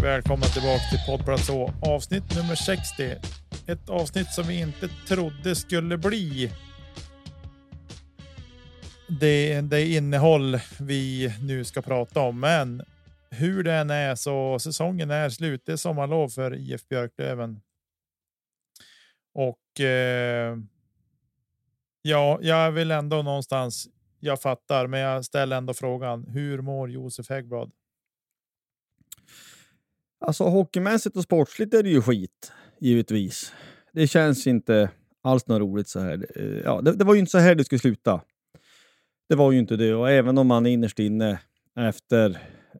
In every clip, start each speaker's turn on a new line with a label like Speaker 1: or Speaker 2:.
Speaker 1: Och välkomna tillbaka till Poddplats Å, avsnitt nummer 60. Ett avsnitt som vi inte trodde skulle bli det, det innehåll vi nu ska prata om. Men hur det än är så säsongen är slut. Det är sommarlov för IF Björklöven. Och eh, ja, jag vill ändå någonstans. Jag fattar, men jag ställer ändå frågan. Hur mår Josef Häggblad?
Speaker 2: Alltså hockeymässigt och sportsligt är det ju skit, givetvis. Det känns inte alls något roligt så här. Eh, ja, det, det var ju inte så här det skulle sluta. Det var ju inte det och även om man innerst inne efter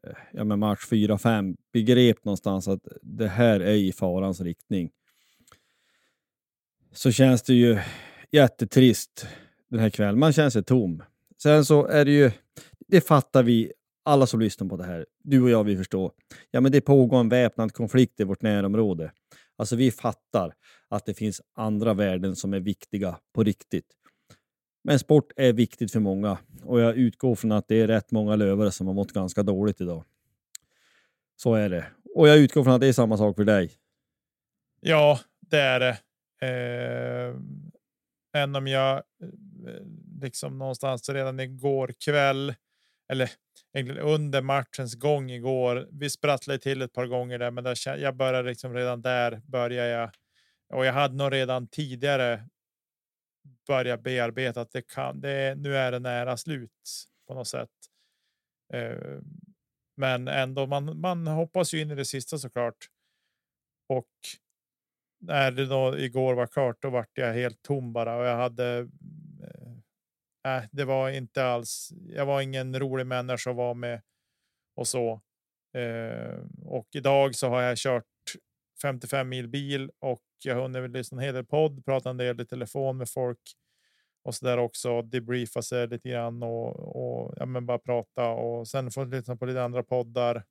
Speaker 2: eh, ja, men match 4-5 begrep någonstans att det här är i farans riktning. Så känns det ju jättetrist den här kvällen. Man känner sig tom. Sen så är det ju, det fattar vi alla som lyssnar på det här, du och jag, vi förstår. Ja, men det pågår en väpnad konflikt i vårt närområde. Alltså, vi fattar att det finns andra värden som är viktiga på riktigt. Men sport är viktigt för många och jag utgår från att det är rätt många lövare som har mått ganska dåligt idag. Så är det. Och jag utgår från att det är samma sak för dig.
Speaker 1: Ja, det är det. Eh, än om jag eh, liksom någonstans redan igår kväll eller under matchens gång igår. Vi sprattlade till ett par gånger där, men där, jag började liksom redan där börjar jag och jag hade nog redan tidigare Börja bearbeta att det kan. Det nu är det nära slut på något sätt. Ehm, men ändå, man, man hoppas ju in i det sista såklart. Och när det då igår var klart, då vart jag helt tom bara och jag hade. Eh, det var inte alls. Jag var ingen rolig människa att vara med och så. Eh, och idag så har jag kört 55 mil bil och jag har hunnit lyssna en hel del podd, prata en del i telefon med folk och så där också debriefa sig lite grann och, och ja, men bara prata och sen fått lyssna på lite andra poddar.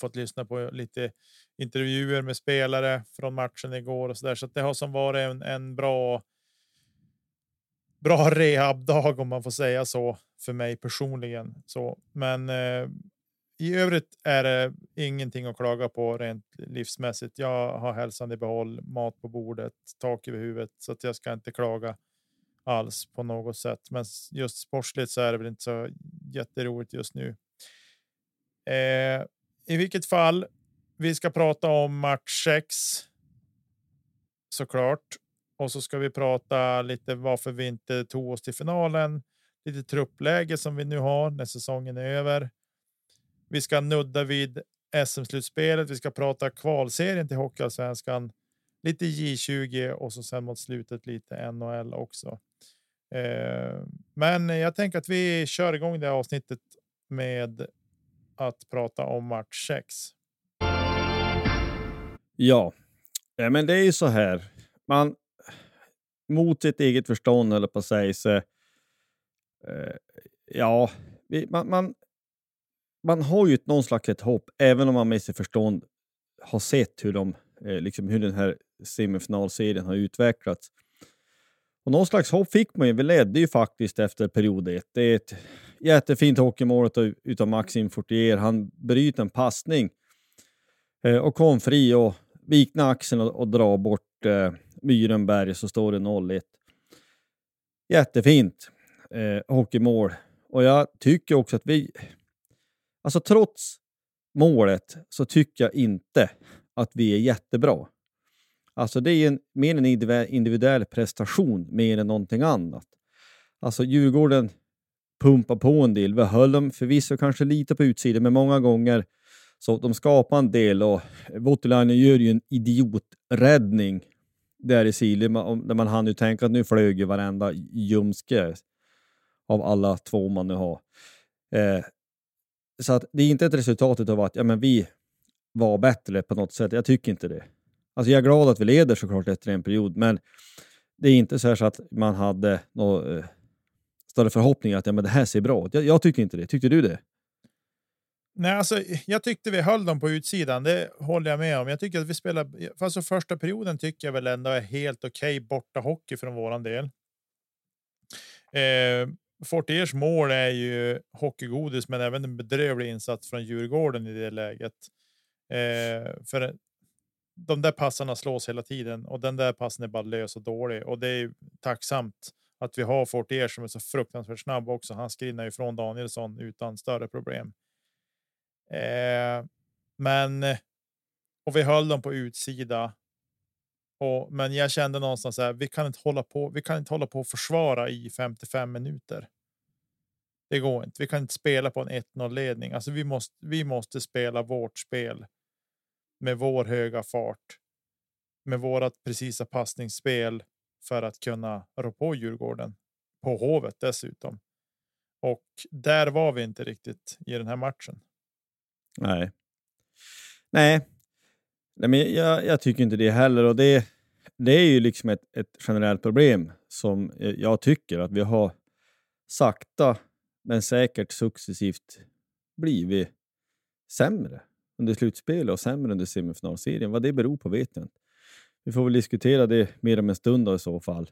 Speaker 1: Fått lyssna på lite intervjuer med spelare från matchen igår och så där. Så att det har som varit en, en bra. Bra rehabdag om man får säga så för mig personligen. Så, men eh, i övrigt är det ingenting att klaga på rent livsmässigt. Jag har hälsan i behåll, mat på bordet, tak över huvudet så att jag ska inte klaga alls på något sätt. Men just sportsligt så är det väl inte så jätteroligt just nu. Eh, I vilket fall, vi ska prata om match 6. Såklart. Och så ska vi prata lite varför vi inte tog oss till finalen. Lite truppläge som vi nu har när säsongen är över. Vi ska nudda vid SM-slutspelet. Vi ska prata kvalserien till Hockeyallsvenskan, lite J20 och så sen mot slutet lite NHL också. Eh, men jag tänker att vi kör igång det här avsnittet med att prata om match 6.
Speaker 2: Ja, ja men det är ju så här. Man mot sitt eget förstånd eller på att säga så. Eh, ja, vi, man, man, man har ju någon slags ett hopp, även om man med sitt förstånd har sett hur, de, eh, liksom hur den här semifinalserien har utvecklats. Och någon slags hopp fick man ju. Vi ledde ju faktiskt efter period ett. Det är ett jättefint hockeymål utav Maxim Fortier. Han bryter en passning eh, och kom fri och vikna axeln och, och dra bort eh, Myrenberg så står det 0-1. Jättefint eh, hockeymål. Och jag tycker också att vi... Alltså trots målet så tycker jag inte att vi är jättebra. Alltså det är en, mer en individuell prestation mer än någonting annat. Alltså Djurgården pumpar på en del. Vi höll dem förvisso kanske lite på utsidan, men många gånger så de skapar en del och Voutilainen gör ju en idioträddning där i Sili där man hann ju tänka att nu flög ju varenda ljumske av alla två man nu har. Eh, så att det är inte ett resultat av att ja, men vi var bättre på något sätt. Jag tycker inte det. Alltså jag är glad att vi leder såklart efter en period, men det är inte så, så att man hade några eh, större förhoppningar att ja, men det här ser bra ut. Jag, jag tycker inte det. Tyckte du det?
Speaker 1: Nej, alltså, jag tyckte vi höll dem på utsidan. Det håller jag med om. Jag tycker att vi spelar. Alltså första perioden tycker jag väl ändå är helt okej okay, borta hockey från våran del. Eh, Fortiers mål är ju hockeygodis, men även en bedrövlig insats från Djurgården i det läget. Eh, för de där passarna slås hela tiden och den där passen är bara lös och dålig och det är tacksamt att vi har Fortier som är så fruktansvärt snabb också. Han skrinnar ifrån Danielsson utan större problem. Eh, men och vi höll dem på utsida. Och, men jag kände någonstans att vi kan inte hålla på. Vi kan inte hålla på och försvara i 55 minuter. Det går inte. Vi kan inte spela på en 1-0 ledning. Alltså vi måste. Vi måste spela vårt spel med vår höga fart. Med vårat precisa passningsspel för att kunna rå på Djurgården på Hovet dessutom. Och där var vi inte riktigt i den här matchen.
Speaker 2: Nej. Nej, Nej men jag, jag tycker inte det heller. Och det, det är ju liksom ett, ett generellt problem som jag tycker att vi har sakta men säkert successivt blivit sämre under slutspelet och sämre under semifinalserien. Vad det beror på vet jag inte. Vi får väl diskutera det mer om en stund då, i så fall.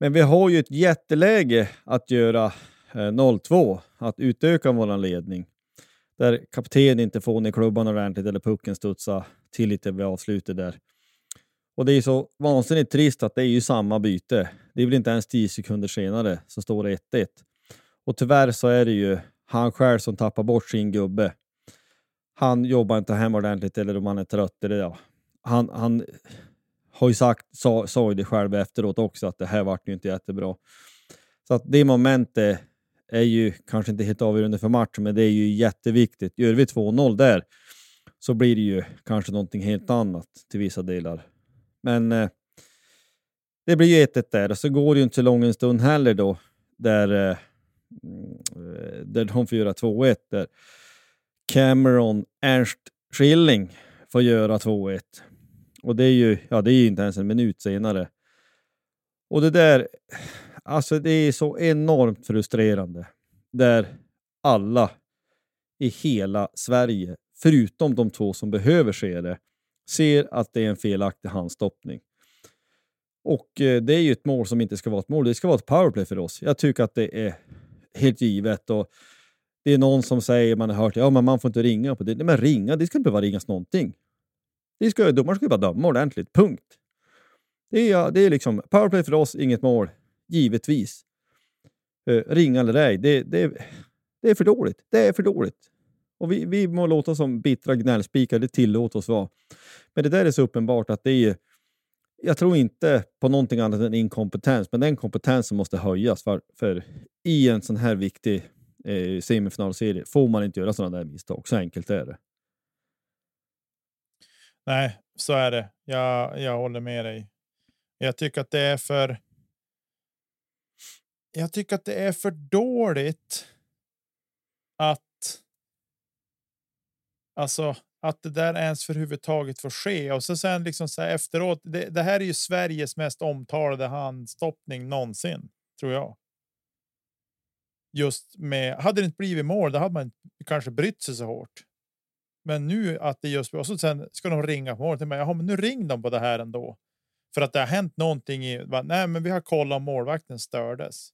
Speaker 2: Men vi har ju ett jätteläge att göra eh, 0-2, att utöka vår ledning. Där kapten inte får ner klubban ordentligt eller pucken studsar till lite vid avslutet där. Och det är så vansinnigt trist att det är ju samma byte. Det är väl inte ens 10 sekunder senare så står det 1-1. Och tyvärr så är det ju han själv som tappar bort sin gubbe. Han jobbar inte hem ordentligt eller om han är trött. Eller ja. han, han har ju sagt, sa, sa ju det själv efteråt också, att det här vart ju inte jättebra. Så att det momentet är ju kanske inte helt avgörande för matchen, men det är ju jätteviktigt. Gör vi 2-0 där så blir det ju kanske någonting helt annat till vissa delar. Men eh, det blir ju 1-1 där och så går det ju inte så lång en stund heller då där, eh, mm, där de får göra 2-1. Där Cameron Ernst Schilling får göra 2-1. Och det är ju ja, det är inte ens en minut senare. Och det där, alltså det är så enormt frustrerande. Där alla i hela Sverige, förutom de två som behöver se det, ser att det är en felaktig handstoppning. Och eh, det är ju ett mål som inte ska vara ett mål. Det ska vara ett powerplay för oss. Jag tycker att det är helt givet. Och det är någon som säger, man har hört, ja men man får inte ringa på det. Nej, men ringa, det ska inte behöva ringas någonting. Det ska, domaren ska bara döma ordentligt, punkt. Det är, det är liksom powerplay för oss, inget mål. Givetvis. Eh, ringa eller ej, det, det, det är för dåligt. Det är för dåligt. Och vi, vi må låta som bittra gnällspikar, det tillåter oss vara. Men det där är så uppenbart att det är... Jag tror inte på någonting annat än inkompetens, men den kompetensen måste höjas. För, för i en sån här viktig eh, semifinalserie får man inte göra sådana där misstag. Så enkelt är det.
Speaker 1: Nej, så är det. Jag, jag håller med dig. Jag tycker att det är för jag tycker att det är för dåligt att alltså att det där ens för huvudtaget får ske och så sen liksom så här efteråt. Det, det här är ju Sveriges mest omtalade handstoppning någonsin tror jag. Just med hade det inte blivit mål, då hade man kanske brytt sig så hårt. Men nu att det just och så sen ska de ringa på målet. Jaha, men nu ring dem på det här ändå för att det har hänt någonting i. Nej, men vi har kollat om målvakten stördes.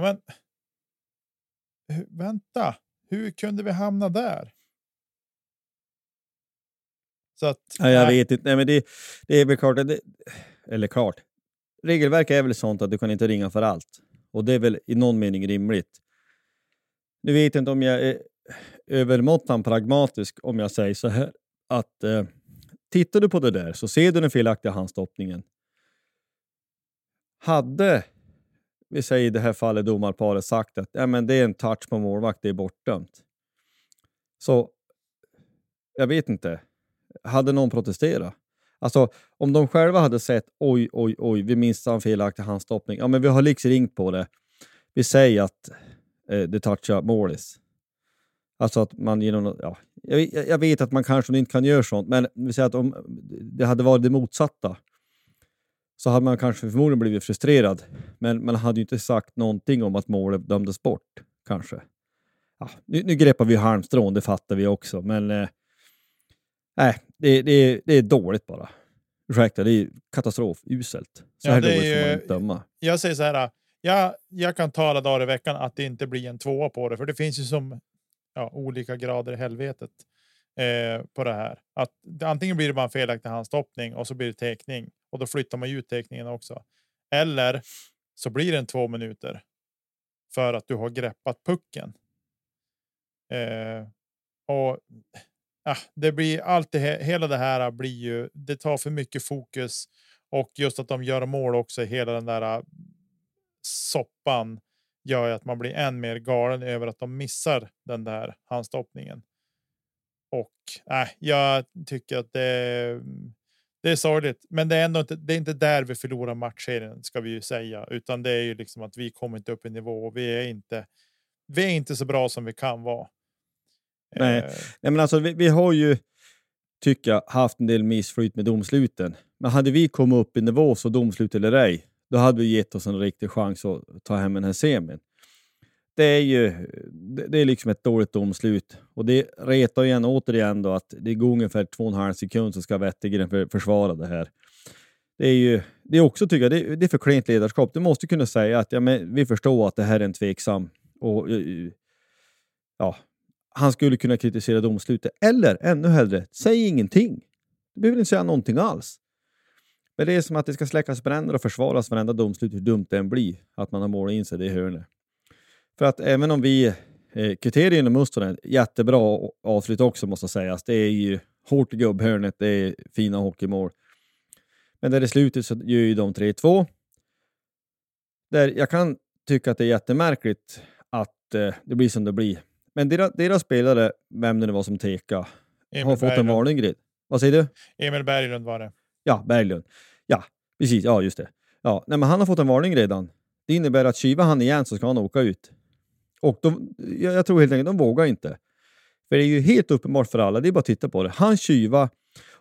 Speaker 1: Men. Vänta, hur kunde vi hamna där?
Speaker 2: Så att, ja, jag nej. vet inte. Nej, men det, det är väl klart. Det, eller klart. Regelverket är väl sånt att du kan inte ringa för allt. Och det är väl i någon mening rimligt. Nu vet inte om jag är övermåttan pragmatisk om jag säger så här att eh, tittar du på det där så ser du den felaktiga handstoppningen. Hade, vi säger i det här fallet domarparet sagt att ja, men det är en touch på målvakt, det är bortdömt. Så jag vet inte. Hade någon protesterat? Alltså om de själva hade sett oj, oj, oj, vi minns en felaktig handstoppning. Ja, men vi har liksom ringt på det. Vi säger att eh, det touchar målis. Alltså att man genom... Ja, jag, jag vet att man kanske inte kan göra sånt, men vi säger att om det hade varit det motsatta så hade man kanske förmodligen blivit frustrerad. Men man hade ju inte sagt någonting om att målet dömdes bort, kanske. Ja, nu, nu greppar vi halmstrån, det fattar vi också, men eh, nej, det, det, det är dåligt bara. Ursäkta, det är katastrof, uselt. Så ja, här dåligt får man inte döma.
Speaker 1: Jag säger så här, jag, jag kan ta alla dagar i veckan att det inte blir en tvåa på det, för det finns ju som ja, olika grader i helvetet eh, på det här. Att antingen blir det bara en felaktig handstoppning och så blir det teckning och då flyttar man ljudteckningen också. Eller så blir det en två minuter för att du har greppat pucken. Eh, och ja, det blir allt det, hela det här blir ju. Det tar för mycket fokus och just att de gör mål också. Hela den där ah, soppan gör att man blir än mer galen över att de missar den där handstoppningen. Och äh, jag tycker att det, mm, det är sorgligt, men det är ändå inte. Det är inte där vi förlorar matchserien ska vi ju säga, utan det är ju liksom att vi kommer inte upp i nivå och vi är inte. Vi är inte så bra som vi kan vara.
Speaker 2: Nej, eh. Nej men alltså vi, vi har ju tycker jag haft en del missflyt med domsluten. Men hade vi kommit upp i nivå så domslut eller ej, då hade vi gett oss en riktig chans att ta hem den här semin. Det är ju det är liksom ett dåligt domslut och det retar igen återigen då att det går ungefär två och en halv sekund så ska Wettergren försvara det här. Det är ju det är också tycker jag, det, det är för klent ledarskap. Du måste kunna säga att ja, men vi förstår att det här är en tveksam och eh, ja, han skulle kunna kritisera domslutet. Eller ännu hellre, säg ingenting. Du behöver inte säga någonting alls. Men det är som att det ska släckas bränder och försvaras varenda domslut, hur dumt det än blir, att man har målat in sig det hörnet. För att även om vi eh, kvitterar inom Mustonen, jättebra avslut också måste sägas. Det är ju hårt i gubbhörnet, det är fina hockeymål. Men där i slutet så gör ju de 3-2. Där jag kan tycka att det är jättemärkligt att eh, det blir som det blir. Men deras, deras spelare, vem det nu var som teka, har fått en varning. Vad säger du?
Speaker 1: Emil Berglund var det.
Speaker 2: Ja, Berglund. Ja, precis. Ja, just det. Ja, nej, men han har fått en varning redan. Det innebär att kiva han igen så ska han åka ut. Och de, jag tror helt enkelt de vågar inte. För det är ju helt uppenbart för alla, det är bara att titta på det. Han tjuva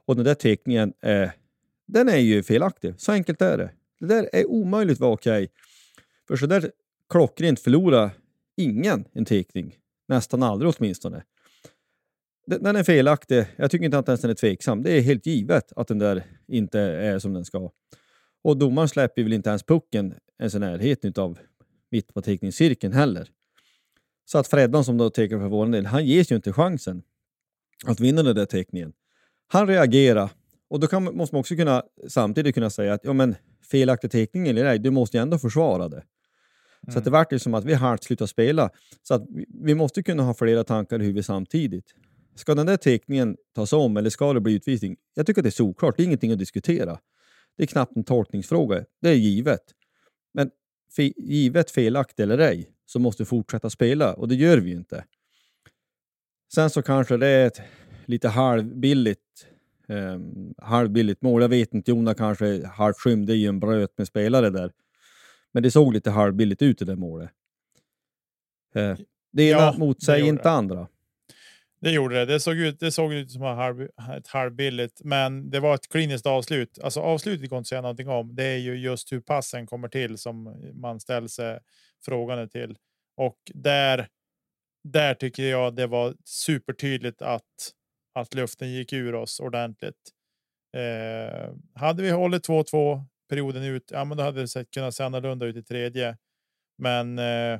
Speaker 2: och den där teckningen, eh, den är ju felaktig. Så enkelt är det. Det där är omöjligt att vara okej. För så där klockrent förlorar ingen en teckning. Nästan aldrig åtminstone den är felaktig. Jag tycker inte att den är tveksam. Det är helt givet att den där inte är som den ska. Och domaren släpper väl inte ens pucken ens i närheten av mitt på teckningscirkeln heller. Så att Freddan som då tecknar för vår del, han ges ju inte chansen att vinna den där teckningen. Han reagerar och då kan, måste man också kunna samtidigt kunna säga att ja, men felaktig teckning eller nej, du måste ju ändå försvara det. Mm. Så att det vart ju som att vi halvt slutade spela. Så att vi, vi måste kunna ha flera tankar i huvudet samtidigt. Ska den där teckningen tas om eller ska det bli utvisning? Jag tycker att det är såklart, det är ingenting att diskutera. Det är knappt en tolkningsfråga, det är givet. Men fe givet felaktigt eller ej så måste vi fortsätta spela och det gör vi ju inte. Sen så kanske det är ett lite halvbilligt, eh, halvbilligt mål. Jag vet inte, Jona kanske halvt skymde i en bröt med spelare där. Men det såg lite halvbilligt ut i det målet. Eh, det ena
Speaker 1: Ja,
Speaker 2: motsäger inte
Speaker 1: det.
Speaker 2: andra.
Speaker 1: Det gjorde det. Det såg ut, det såg ut som ett, halv, ett halvbilligt, men det var ett kliniskt avslut. Alltså avslutet går inte att säga någonting om. Det är ju just hur passen kommer till som man ställer sig frågande till. Och där, där tycker jag det var supertydligt att, att luften gick ur oss ordentligt. Eh, hade vi hållit 2-2 perioden ut, ja, men då hade det sett, kunnat se annorlunda ut i tredje. Men eh,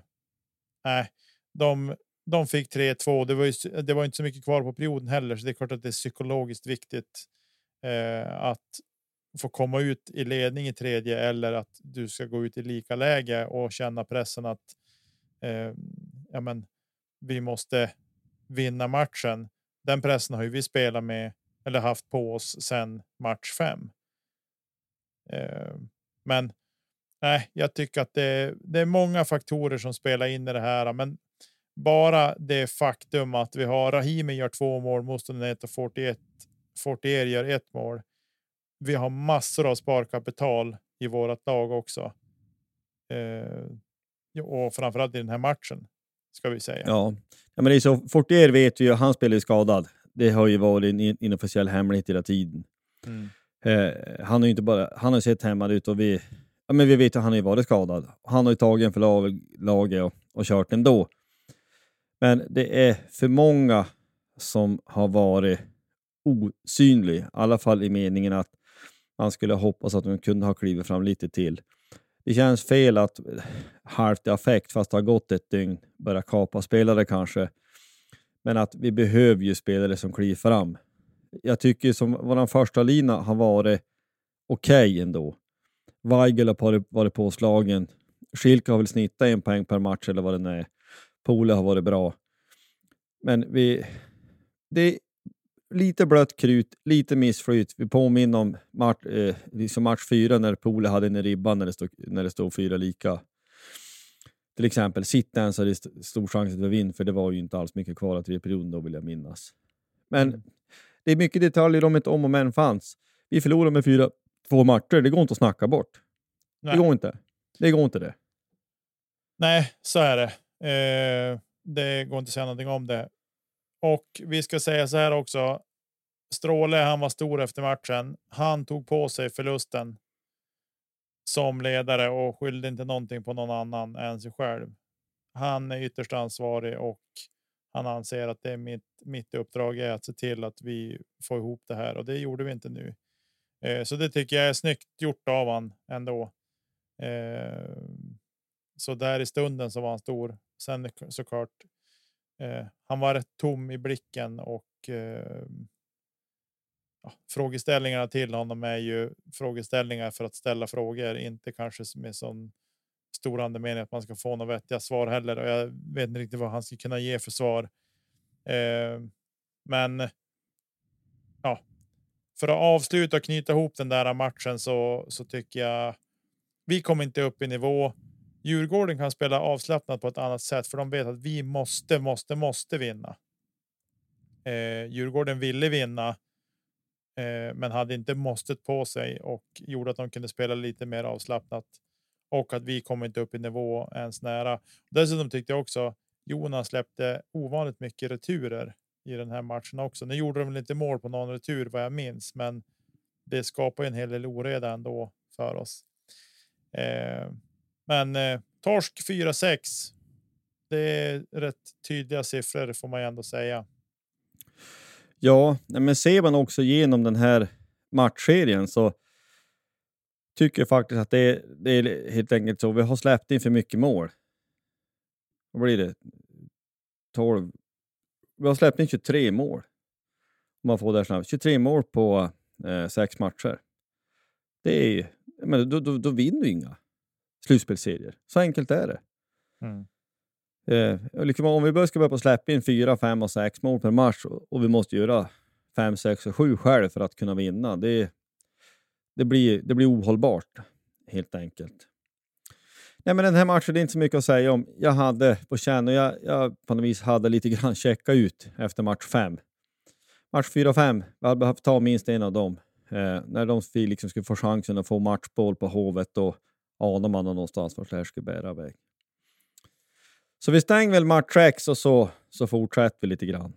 Speaker 1: nej, de, de fick 3-2. Det var, ju, det var inte så mycket kvar på perioden heller, så det är klart att det är psykologiskt viktigt eh, att få komma ut i ledning i tredje eller att du ska gå ut i lika läge och känna pressen att eh, ja, men, vi måste vinna matchen. Den pressen har ju vi spelat med eller haft på oss sedan match fem. Eh, men nej, jag tycker att det, det är många faktorer som spelar in i det här, men bara det faktum att vi har Rahimi gör två mål, motståndaren och 41, 41 gör ett mål. Vi har massor av sparkapital i vårt lag också. Eh, och framförallt i den här matchen ska vi säga.
Speaker 2: Ja, ja men det är så. Fortier vet vi ju, han spelar ju skadad. Det har ju varit en in- inofficiell hemlighet hela tiden.
Speaker 1: Mm.
Speaker 2: Eh, han har ju inte bara, han har ju sett hämmad ut och vi, ja, men vi vet att han har ju varit skadad. Han har ju tagit en för lag, laget och, och kört ändå. Men det är för många som har varit osynlig, i alla fall i meningen att han skulle hoppas att de kunde ha klivit fram lite till. Det känns fel att halvt i affekt, fast det har gått ett dygn, börja kapa spelare kanske. Men att vi behöver ju spelare som kliver fram. Jag tycker som vår första lina har varit okej ändå. Weigel har varit, påslagen. Schilke har väl snittat en poäng per match eller vad det nu är. Pole har varit bra. Men vi... Det lite blött krut, lite missflyt. Vi påminner om match, eh, liksom match fyra när Pole hade en i ribban när det stod, när det stod fyra lika. Till exempel, Sittens hade st- stor chans att vi vinner, för det var ju inte alls mycket kvar i perioden då vill jag minnas. Men
Speaker 1: Mm.
Speaker 2: det är mycket detaljer om ett om och men fanns. Vi förlorade med fyra, två matcher, det går inte att snacka bort.
Speaker 1: Nej.
Speaker 2: Det går inte. Det går inte det.
Speaker 1: Nej, så är det. Eh, det går inte att säga någonting om det. Och vi ska säga så här också. Stråle, han var stor efter matchen. Han tog på sig förlusten som ledare och skyllde inte någonting på någon annan än sig själv. Han är ytterst ansvarig och han anser att det är mitt, mitt uppdrag är att se till att vi får ihop det här och det gjorde vi inte nu. Eh, så det tycker jag är snyggt gjort av han ändå. Eh, så där i stunden så var han stor. Sen såklart. Eh, han var rätt tom i blicken och eh, ja, frågeställningarna till honom är ju frågeställningar för att ställa frågor, inte kanske med sån stor andemening att man ska få några vettiga svar heller. Och jag vet inte riktigt vad han ska kunna ge för svar. Eh, men. Ja, för att avsluta och knyta ihop den där matchen så så tycker jag. Vi kommer inte upp i nivå. Djurgården kan spela avslappnat på ett annat sätt, för de vet att vi måste, måste, måste vinna. Eh, Djurgården ville vinna, eh, men hade inte måstet på sig och gjorde att de kunde spela lite mer avslappnat och att vi kom inte upp i nivå ens nära. Dessutom tyckte jag också Jonas släppte ovanligt mycket returer i den här matchen också. Nu gjorde de väl inte mål på någon retur vad jag minns, men det skapar ju en hel del oreda ändå för oss. Eh, men eh, torsk 4-6. Det är rätt tydliga siffror får man ju ändå säga.
Speaker 2: Ja, men ser man också genom den här matchserien så tycker jag faktiskt att det är, det är helt enkelt så. Vi har släppt in för mycket mål. Vad blir det? 12. Vi har släppt in 23 mål. Om man får det här snabbt. 23 mål på eh, sex matcher. Det är ju, då, då, då vinner du inga slutspelsserier. Så enkelt är det. Eh, och liksom om vi ska börja på släppa in 4, 5 och 6 mål per match och, vi måste göra 5, 6 och 7 själv för att kunna vinna. Det, det, blir, det blir ohållbart helt enkelt. Nej, men den här matchen det är inte så mycket att säga om. Jag hade på känn och jag, jag på något vis hade lite grann checka ut efter match 5. Match 4 och 5, vi hade behövt ta minst en av dem. Eh, när de liksom skulle få chansen att få matchboll på Hovet och anar man någonstans vart det här ska bära iväg. Så vi stänger väl match-tracks och så, så fortsätter vi lite grann.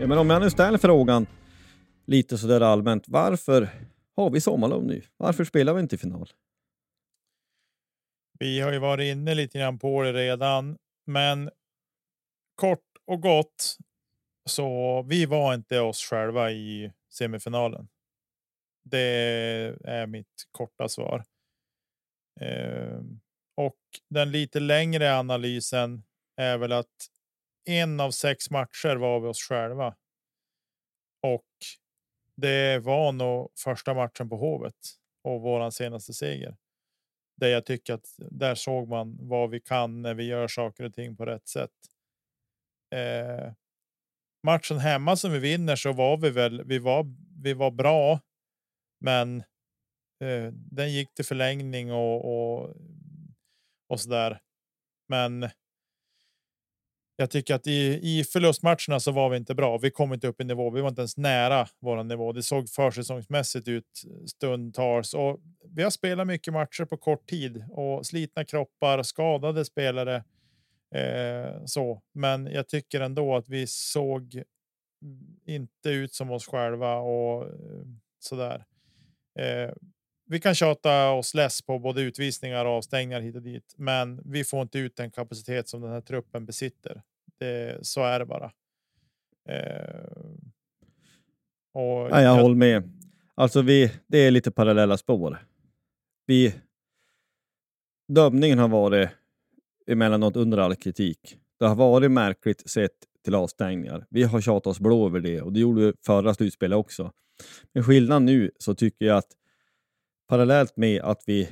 Speaker 2: Ja, men om jag nu ställer frågan lite sådär allmänt, varför har vi sommarlov nu? Varför spelar vi inte i final?
Speaker 1: Vi har ju varit inne lite grann på det redan, men kort och gott så vi var inte oss själva i semifinalen. Det är mitt korta svar. Eh, och den lite längre analysen är väl att en av sex matcher var vi oss själva. Och det var nog första matchen på Hovet och våran senaste seger. Där jag tycker att där såg man vad vi kan när vi gör saker och ting på rätt sätt. Eh, matchen hemma som vi vinner så var vi väl. Vi var. Vi var bra, men eh, den gick till förlängning och och, och så där. Men jag tycker att i, i förlustmatcherna så var vi inte bra. Vi kom inte upp i nivå. Vi var inte ens nära vår nivå. Det såg försäsongsmässigt ut stundtals och vi har spelat mycket matcher på kort tid och slitna kroppar, skadade spelare. Eh, så, men jag tycker ändå att vi såg inte ut som oss själva och eh, så där. Eh, vi kan tjata oss less på både utvisningar och avstängningar hit och dit, men vi får inte ut den kapacitet som den här truppen besitter. Det, så är det bara. Eh,
Speaker 2: och ja, jag, jag håller med. Alltså, vi, det är lite parallella spår. Vi. Dömningen har varit emellanåt under all kritik. Det har varit märkligt sett till avstängningar. Vi har tjatat oss blå över det och det gjorde vi förra slutspelet också. Men skillnaden nu så tycker jag att parallellt med att vi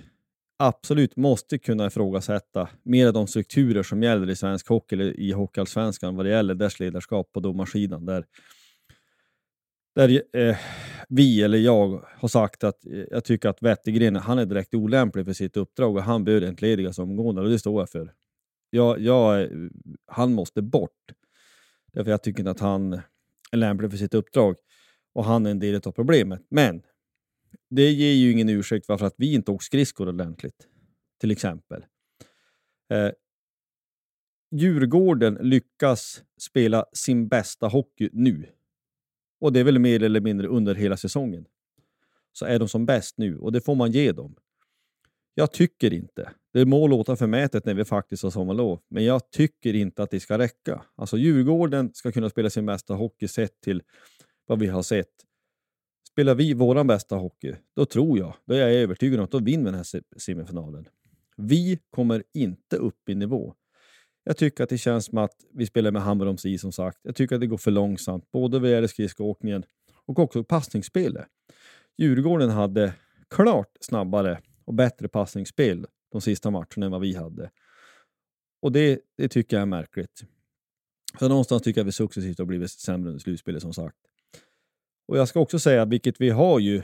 Speaker 2: absolut måste kunna ifrågasätta mer av de strukturer som gäller i svensk hockey eller i Hockeyallsvenskan vad det gäller dess ledarskap på domarsidan. Där, där eh, vi, eller jag, har sagt att eh, jag tycker att Wettergren han är direkt olämplig för sitt uppdrag och han bör entledigas omgående och det står jag för. Jag, jag, han måste bort. Därför jag tycker inte att han är lämplig för sitt uppdrag och han är en del av problemet. Men det ger ju ingen ursäkt varför att vi inte åkt skridskor ordentligt. Till exempel. Eh, Djurgården lyckas spela sin bästa hockey nu. Och det är väl mer eller mindre under hela säsongen. Så är de som bäst nu och det får man ge dem. Jag tycker inte. Det må låta förmätet när vi faktiskt har sommarlov, men jag tycker inte att det ska räcka. Alltså Djurgården ska kunna spela sin bästa hockey sett till vad vi har sett Spelar vi våran bästa hockey, då tror jag, då är jag övertygad om att då vinner vi den här semifinalen. Vi kommer inte upp i nivå. Jag tycker att det känns som att vi spelar med hammer om sig som sagt. Jag tycker att det går för långsamt, både vad gäller skridskoåkningen och också passningsspelet. Djurgården hade klart snabbare och bättre passningsspel de sista matcherna än vad vi hade. Och det, det tycker jag är märkligt. Så någonstans tycker jag att vi successivt har blivit sämre under slutspelet som sagt. Och jag ska också säga, vilket vi har ju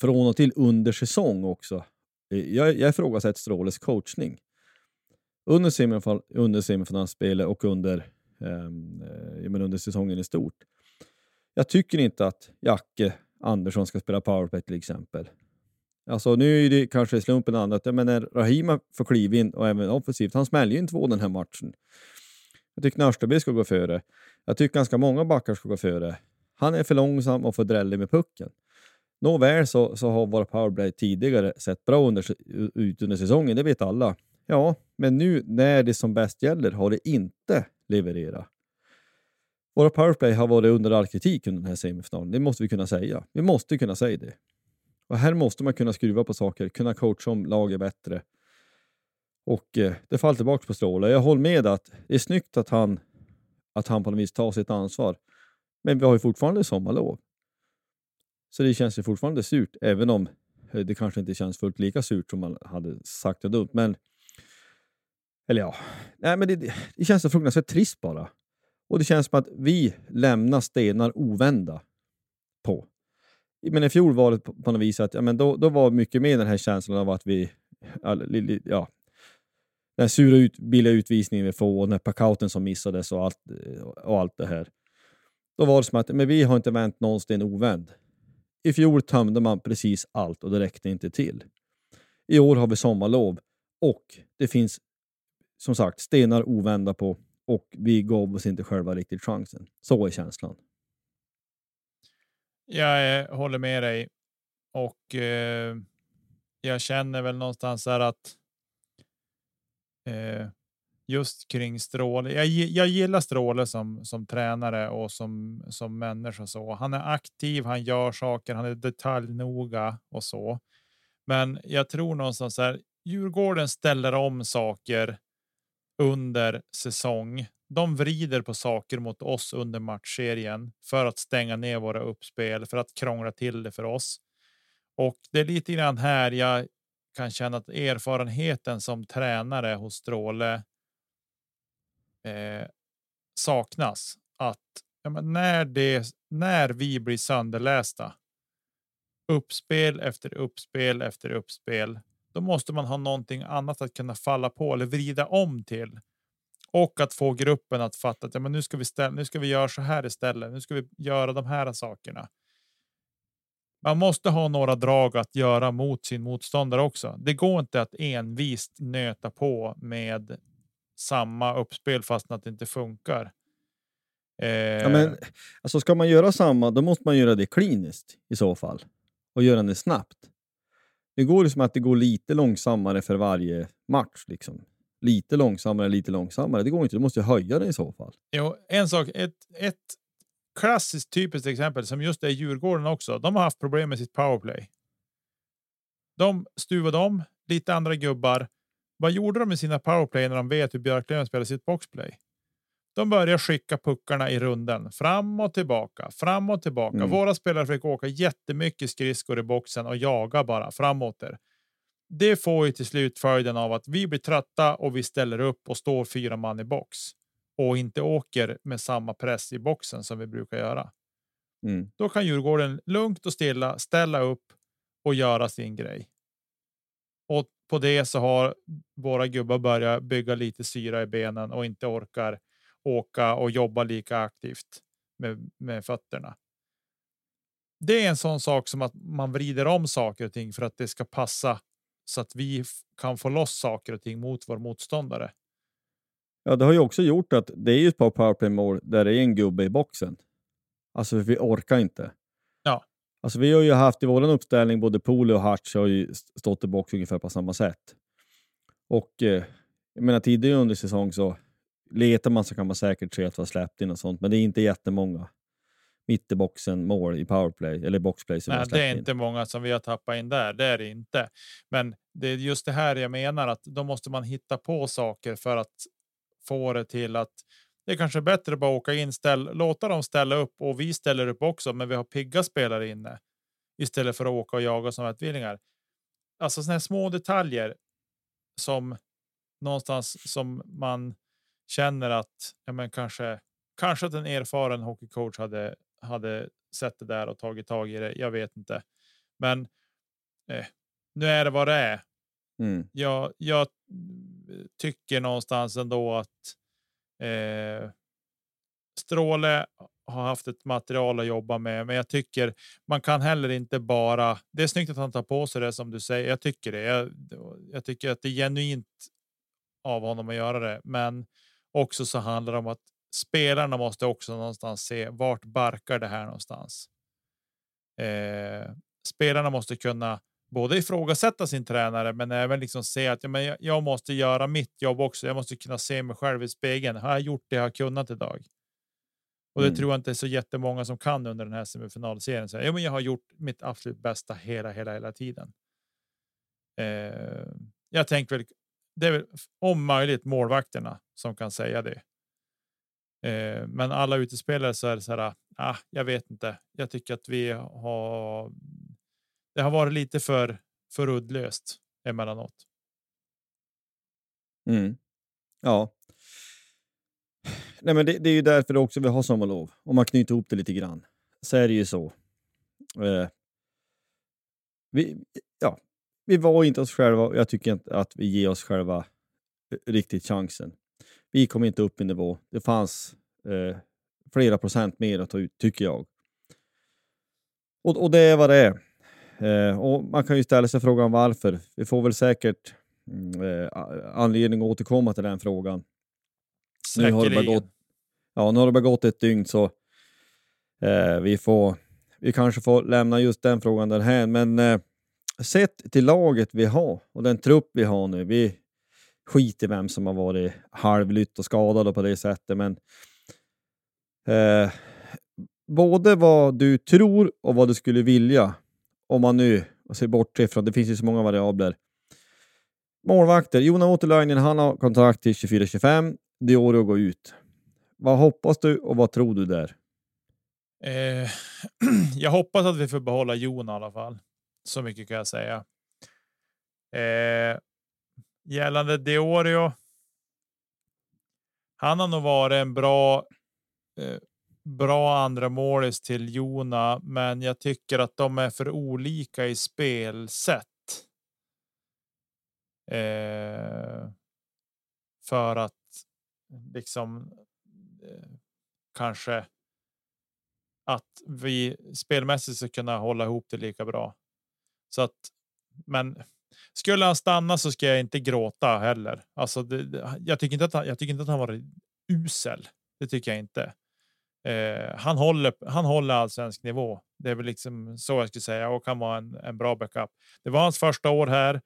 Speaker 2: från och till under säsong också. Eh, jag, jag ifrågasätter Stråles coachning. Under, semifinal, under semifinalspelet och under, ehm, eh, men under säsongen i stort. Jag tycker inte att Jacke Andersson ska spela powerplay till exempel. Alltså nu är det kanske slumpen annat, men när Rahima får kliva in och även offensivt, han smäller ju in två den här matchen. Jag tycker Nörsteby ska gå före. Jag tycker ganska många backar ska gå före. Han är för långsam och för drällig med pucken. Nåväl så, så har våra powerplay tidigare sett bra under, ut under säsongen, det vet alla. Ja, men nu när det som bäst gäller har det inte levererat. Våra powerplay har varit under all kritik under den här semifinalen, det måste vi kunna säga. Vi måste kunna säga det. Och här måste man kunna skruva på saker, kunna coacha om laget bättre. Och eh, det faller tillbaka på Stråle. Jag håller med att det är snyggt att han, att han på något vis tar sitt ansvar. Men vi har ju fortfarande sommarlov. Så det känns ju fortfarande surt, även om eh, det kanske inte känns fullt lika surt som man hade sagt det dumt. Men, eller ja, nej, men det, det känns så fruktansvärt trist bara. Och det känns som att vi lämnar stenar ovända på. Men i fjol var det på, på något vis att ja, men då, då var mycket mer den här känslan av att vi, ja, den sura ut, billiga utvisningen vi får och den här packouten som missades och allt, och allt det här. Då var det som att men vi har inte vänt någon sten ovänd. I fjol tömde man precis allt och det räckte inte till. I år har vi sommarlov och det finns som sagt stenar ovända på och vi gav oss inte själva riktigt chansen. Så är känslan.
Speaker 1: Jag eh, håller med dig och eh, jag känner väl någonstans här att eh, just kring Stråle. Jag, jag gillar Stråle som, som tränare och som, som människa. Så. Han är aktiv, han gör saker, han är detaljnoga och så. Men jag tror någonstans här, Djurgården ställer om saker under säsong. De vrider på saker mot oss under matchserien för att stänga ner våra uppspel, för att krångla till det för oss. Och det är lite grann här jag kan känna att erfarenheten som tränare hos Stråle eh, saknas. Att ja, när, det, när vi blir sönderlästa, uppspel efter uppspel efter uppspel, då måste man ha någonting annat att kunna falla på eller vrida om till. Och att få gruppen att fatta att ja, men nu, ska vi ställa, nu ska vi göra så här istället. Nu ska vi göra de här sakerna. Man måste ha några drag att göra mot sin motståndare också. Det går inte att envist nöta på med samma uppspel fast att det inte funkar.
Speaker 2: Eh... Ja, men, alltså ska man göra samma, då måste man göra det kliniskt i så fall och göra det snabbt. Det går liksom att det går lite långsammare för varje match. Liksom. Lite långsammare, lite långsammare. Det går inte. Du måste höja det i så fall.
Speaker 1: Jo, en sak. Ett, ett klassiskt typiskt exempel som just är Djurgården också. De har haft problem med sitt powerplay. De stuvade om lite andra gubbar. Vad gjorde de med sina powerplay när de vet hur Björklöven spelar sitt boxplay? De börjar skicka puckarna i runden fram och tillbaka, fram och tillbaka. Mm. Våra spelare fick åka jättemycket skridskor i boxen och jaga bara framåt. Det. Det får ju till slut följden av att vi blir trötta och vi ställer upp och står fyra man i box och inte åker med samma press i boxen som vi brukar göra. Mm. Då kan Djurgården lugnt och stilla ställa upp och göra sin grej. Och på det så har våra gubbar börjat bygga lite syra i benen och inte orkar åka och jobba lika aktivt med, med fötterna. Det är en sån sak som att man vrider om saker och ting för att det ska passa så att vi kan få loss saker och ting mot vår motståndare.
Speaker 2: Ja, det har ju också gjort att det är ju ett par powerplay-mål där det är en gubbe i boxen. Alltså, vi orkar inte.
Speaker 1: Ja.
Speaker 2: Alltså, vi har ju haft i vår uppställning, både Poli och Hatch har ju stått i box ungefär på samma sätt. Och eh, jag menar tidigare under säsong så letar man så kan man säkert se att vi har släppt in och sånt, men det är inte jättemånga mitt i boxen mål i powerplay eller boxplay. Som
Speaker 1: Nej, det är in. inte många som vi har tappat in där. Det är det inte. Men det är just det här jag menar att då måste man hitta på saker för att få det till att det är kanske är bättre att bara åka in, ställ, låta dem ställa upp och vi ställer upp också. Men vi har pigga spelare inne istället för att åka och jaga som tvillingar. Alltså sådana små detaljer som någonstans som man känner att ja, men kanske, kanske att en erfaren hockeycoach hade, hade sett det där och tagit tag i det. Jag vet inte, men eh, nu är det vad det är. Mm. Jag, jag tycker någonstans ändå att eh, Stråle har haft ett material att jobba med, men jag tycker man kan heller inte bara. Det är snyggt att han tar på sig det som du säger. Jag tycker det. Jag, jag tycker att det är genuint av honom att göra det, men också så handlar det om att spelarna måste också någonstans se vart barkar det här någonstans. Eh, spelarna måste kunna både ifrågasätta sin tränare, men även liksom se att ja, men jag, jag måste göra mitt jobb också. Jag måste kunna se mig själv i spegeln. Har jag gjort det jag har kunnat idag? Och det mm. tror jag inte är så jättemånga som kan under den här semifinalserien. Så, ja, men jag har gjort mitt absolut bästa hela, hela, hela tiden. Eh, jag tänker väl det är väl om möjligt målvakterna som kan säga det. Eh, men alla utespelare så är det så här. Ah, jag vet inte. Jag tycker att vi har. Det har varit lite för för uddlöst emellanåt.
Speaker 2: Mm. Ja. Nej, men det, det, är ju därför också vi har sommarlov. Om man knyter ihop det lite grann så är det ju så. Eh, vi, ja, vi var inte oss själva och jag tycker inte att vi ger oss själva eh, riktigt chansen. Vi kom inte upp i nivå. Det fanns eh, flera procent mer att ta ut, tycker jag. Och, och det är vad det är. Eh, och man kan ju ställa sig frågan varför. Vi får väl säkert mm, eh, anledning att återkomma till den frågan. Nu har, det bara gått, ja, nu har det bara gått ett dygn så eh, vi, får, vi kanske får lämna just den frågan därhän. Men eh, sett till laget vi har och den trupp vi har nu. Vi Skit i vem som har varit halvlytt och skadad och på det sättet. Men eh, både vad du tror och vad du skulle vilja, om man nu ser bort ifrån, det finns ju så många variabler. Målvakter, Jona Återlainen, han har kontrakt till 24-25. Dioro går ut. Vad hoppas du och vad tror du där?
Speaker 1: Eh, jag hoppas att vi får behålla Jon i alla fall. Så mycket kan jag säga. Eh, gällande Diorio. Han har nog varit en bra eh, bra andra målis till Jona, men jag tycker att de är för olika i spelsätt. Eh, för att liksom eh, kanske att vi spelmässigt ska kunna hålla ihop det lika bra. Så att, men skulle han stanna så ska jag inte gråta heller. Alltså, det, jag tycker inte att han, jag tycker inte att han var usel. Det tycker jag inte. Eh, han håller. Han håller allsvensk nivå. Det är väl liksom så jag skulle säga och kan vara en, en bra backup. Det var hans första år här.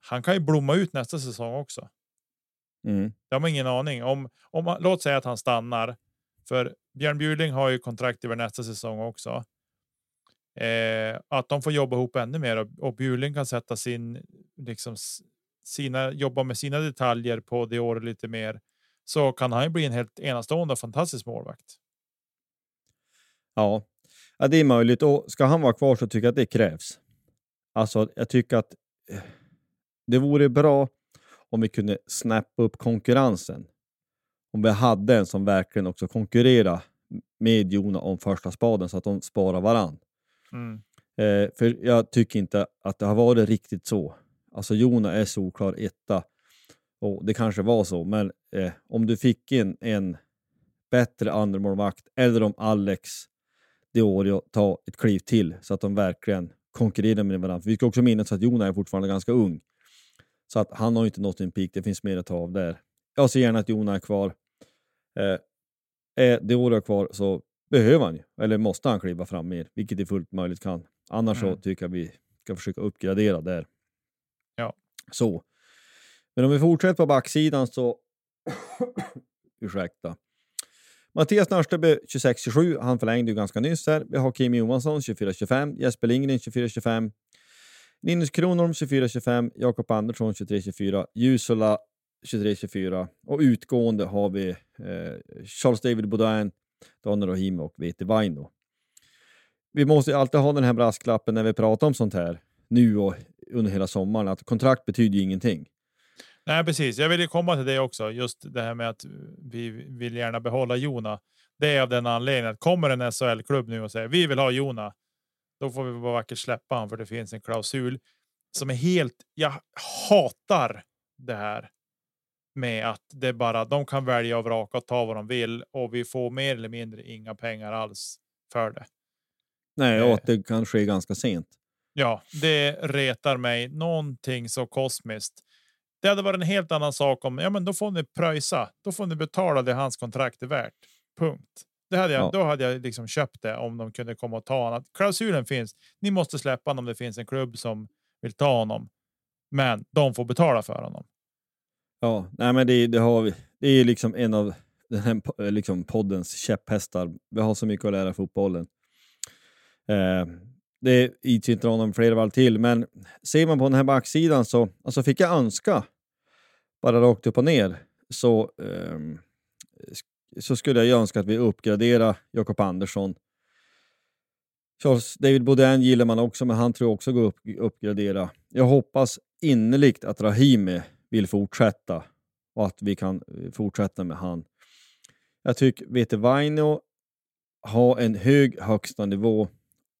Speaker 1: Han kan ju blomma ut nästa säsong också.
Speaker 2: Mm.
Speaker 1: Jag har ingen aning om om. Låt säga att han stannar för Björn Bjurling har ju kontrakt över nästa säsong också. Eh, att de får jobba ihop ännu mer och, och Bjurling kan sätta sin liksom sina jobba med sina detaljer på det året lite mer så kan han ju bli en helt enastående och fantastisk målvakt.
Speaker 2: Ja. ja, det är möjligt och ska han vara kvar så tycker jag att det krävs. Alltså, jag tycker att eh, det vore bra om vi kunde snappa upp konkurrensen. Om vi hade en som verkligen också konkurrerar med Jona om första spaden så att de sparar varann.
Speaker 1: Mm.
Speaker 2: Eh, för jag tycker inte att det har varit riktigt så. Alltså Jona är solklar etta och det kanske var så, men eh, om du fick in en bättre andremålvakt eller om Alex Diorio tar ett kliv till så att de verkligen konkurrerar med varandra. För vi ska också minnas att Jona är fortfarande ganska ung. Så att han har inte nått sin peak, det finns mer att ta av där. Jag ser gärna att Jona är kvar. Eh, är Diorio kvar så behöver han ju, eller måste han kliva fram mer, vilket är fullt möjligt kan. Annars mm. så tycker jag vi ska försöka uppgradera där.
Speaker 1: Ja.
Speaker 2: Så. Men om vi fortsätter på backsidan så... Ursäkta. Mattias Nörsteby 26-27, han förlängde ju ganska nyss här. Vi har Kim Johansson 24-25, Jesper Lindgren 24-25, Linus Kronholm 24-25, Jakob Andersson 23-24, Jusula 23-24 och utgående har vi eh, Charles David Baudin, Daniel Rahimi och Vete Vaino. Vi måste alltid ha den här brasklappen när vi pratar om sånt här nu och under hela sommaren att kontrakt betyder ju ingenting.
Speaker 1: Nej, precis. Jag vill komma till det också. Just det här med att vi vill gärna behålla Jona. Det är av den anledningen att kommer en SHL-klubb nu och säger vi vill ha Jona. Då får vi bara vackert släppa honom för det finns en klausul som är helt. Jag hatar det här med att det bara de kan välja och vraka och ta vad de vill och vi får mer eller mindre inga pengar alls för det.
Speaker 2: Nej, och att det kan ske ganska sent.
Speaker 1: Ja, det retar mig någonting så kosmiskt. Det hade varit en helt annan sak om ja, men då får ni pröjsa. Då får ni betala det hans kontrakt är värt. Punkt. Det hade jag, ja. Då hade jag liksom köpt det om de kunde komma och ta honom. Klausulen finns. Ni måste släppa honom om det finns en klubb som vill ta honom. Men de får betala för honom.
Speaker 2: Ja, nej, men det, det har vi. Det är liksom en av den här liksom poddens käpphästar. Vi har så mycket att lära fotbollen. Eh, det gick inte honom flera varv till, men ser man på den här backsidan så alltså fick jag önska bara rakt upp och ner så, eh, så skulle jag önska att vi uppgraderar Jakob Andersson. Charles David Baudin gillar man också, men han tror också går upp, uppgradera. Jag hoppas innerligt att Rahimi vill fortsätta och att vi kan eh, fortsätta med han. Jag tycker Vete Vaino har en hög högsta nivå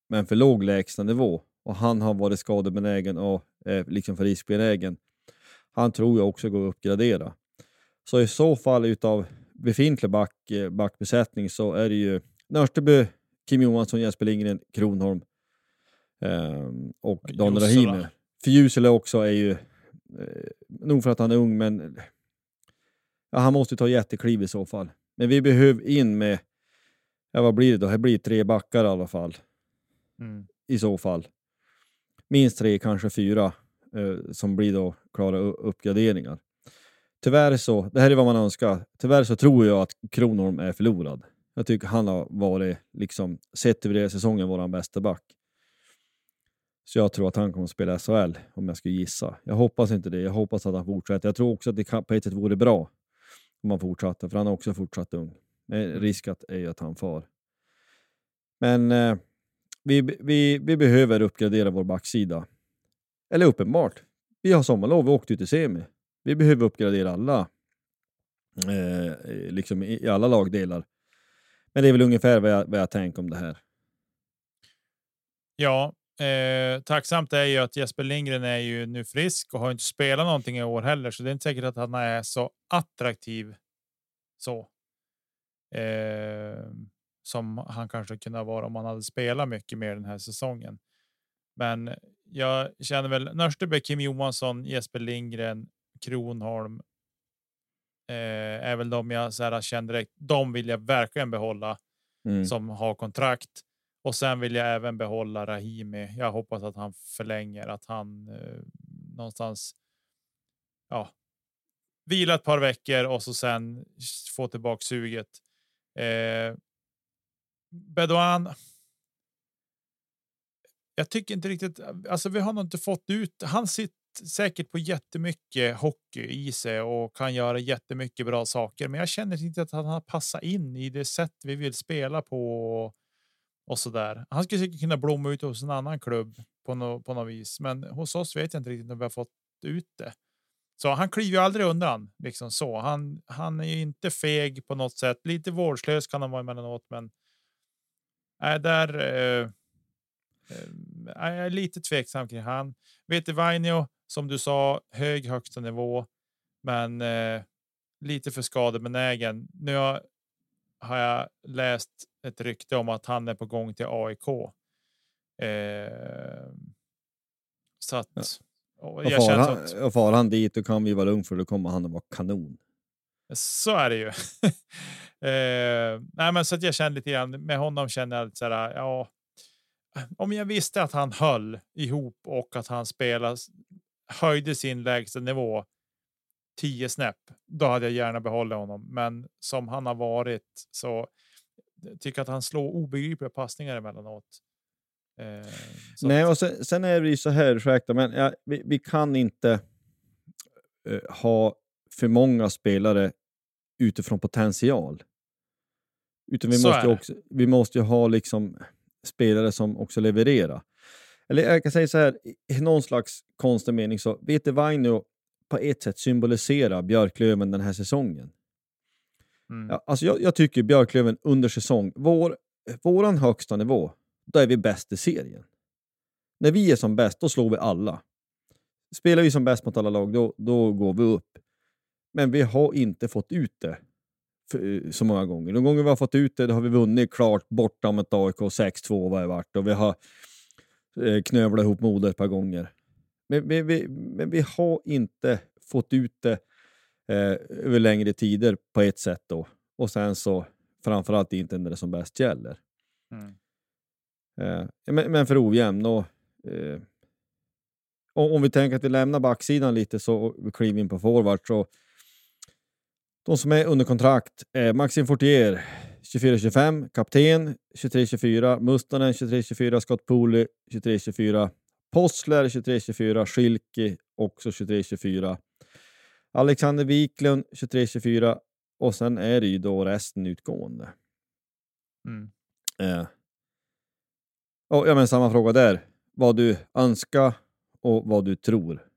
Speaker 2: men för låg lägsta nivå och han har varit skadebenägen och eh, liksom för riskbenägen. Han tror jag också går att uppgradera. Så i så fall utav befintlig back, eh, backbesättning så är det ju Nörsteby, Kim Johansson, Jesper Lindgren, Kronholm eh, och
Speaker 1: Jusela.
Speaker 2: Rahimi. För Jusela också är ju, nog för att han är ung, men ja, han måste ta jättekliv i så fall. Men vi behöver in med, ja vad blir det då? Det blir tre backar i alla fall
Speaker 1: Mm.
Speaker 2: i så fall. Minst tre, kanske fyra, eh, som blir då klara uppgraderingar. Tyvärr så, det här är vad man önskar, tyvärr så tror jag att Kronholm är förlorad. Jag tycker han har varit, liksom, sett över hela säsongen, vår bästa back. Så jag tror att han kommer att spela SHL, om jag skulle gissa. Jag hoppas inte det, jag hoppas att han fortsätter. Jag tror också att det på ett sätt vore bra om han fortsatte, för han är också fortsatt ung. Men risk att, är ju att han far. Men eh, vi, vi, vi behöver uppgradera vår backsida. Eller uppenbart, vi har sommarlov, vi åkte ut i semi. Vi behöver uppgradera alla, eh, liksom i, i alla lagdelar. Men det är väl ungefär vad jag, vad jag tänker om det här.
Speaker 1: Ja, eh, tacksamt är ju att Jesper Lindgren är ju nu frisk och har inte spelat någonting i år heller, så det är inte säkert att han är så attraktiv. Så. Eh, som han kanske kunde vara om han hade spelat mycket mer den här säsongen. Men jag känner väl Nörsteby, Kim Johansson, Jesper Lindgren, Kronholm. Eh, är väl de jag så här, känner direkt. De vill jag verkligen behålla
Speaker 2: Mm.
Speaker 1: som har kontrakt. Och sen vill jag även behålla Rahimi. Jag hoppas att han förlänger, att han eh, någonstans. Ja. Vila ett par veckor och så sen få tillbaka suget. Eh, Bedouin. Jag tycker inte riktigt, alltså vi har nog inte fått ut, han sitter säkert på jättemycket hockey i sig och kan göra jättemycket bra saker. Men jag känner inte att han passar in i det sätt vi vill spela på och så där. Han skulle säkert kunna blomma ut hos en annan klubb på, no, på något vis, men hos oss vet jag inte riktigt om vi har fått ut det. Så han kliver ju aldrig undan liksom så. Han, han är ju inte feg på något sätt. Lite vårdslös kan han vara emellanåt, men är där. Eh, eh, äh, är jag lite tveksam kring han. Vet Vainio, som du sa, hög högsta nivå, men eh, lite för skadebenägen. Nu har, har jag läst ett rykte om att han är på gång till AIK. Eh, så att. och
Speaker 2: Och
Speaker 1: jag
Speaker 2: far, han,
Speaker 1: att,
Speaker 2: och far han dit då kan vi vara lugn för då kommer han att vara kanon.
Speaker 1: Så är det ju. eh, nej, men så att jag känner lite grann med honom känner jag så här. Ja, om jag visste att han höll ihop och att han spelar höjde sin lägsta nivå 10 snäpp, då hade jag gärna behållit honom. Men som han har varit så jag tycker att han slår obegripliga passningar emellanåt. Eh,
Speaker 2: Nej, och sen, sen är det ju så här, ursäkta, men ja, vi, vi kan inte eh, ha för många spelare utifrån potential. Utan vi
Speaker 1: Så
Speaker 2: måste, också, vi måste ju ha liksom spelare som också levererar. Eller jag kan säga så här, i någon slags konstig mening så Vete Vainio på ett sätt symboliserar Björklöven den här säsongen.
Speaker 1: mm.
Speaker 2: Ja, alltså jag, jag tycker Björklöven under säsong, vår, våran högsta nivå, då är vi bäst i serien. När vi är som bäst, då slår vi alla. Spelar vi som bäst mot alla lag, då, då går vi upp. Men vi har inte fått ut det för, så många gånger. De gånger vi har fått ut det, då har vi vunnit klart borta mot AIK 6-2 vad det varit och vi har eh, knövlat ihop Modo ett par gånger. Men, vi- vi, men vi har inte fått ut det eh, över längre tider på ett sätt då. Och sen så framförallt inte när det som bäst gäller.
Speaker 1: Mm.
Speaker 2: Eh, men, men för ojämn. Och, eh, om, om vi tänker att vi lämnar backsidan lite så och vi kliver in på forward så de som är under kontrakt är Maxim Fortier 24-25, kapten 23-24, Mustonen 23-24, Scott Pooley 23-24, Postler 23-24, Schilke också 23-24, Alexander Wiklund 23-24 och sen är det ju då resten utgående.
Speaker 1: Mm.
Speaker 2: Eh. Och, ja, men samma fråga där. Vad du önskar och vad du tror.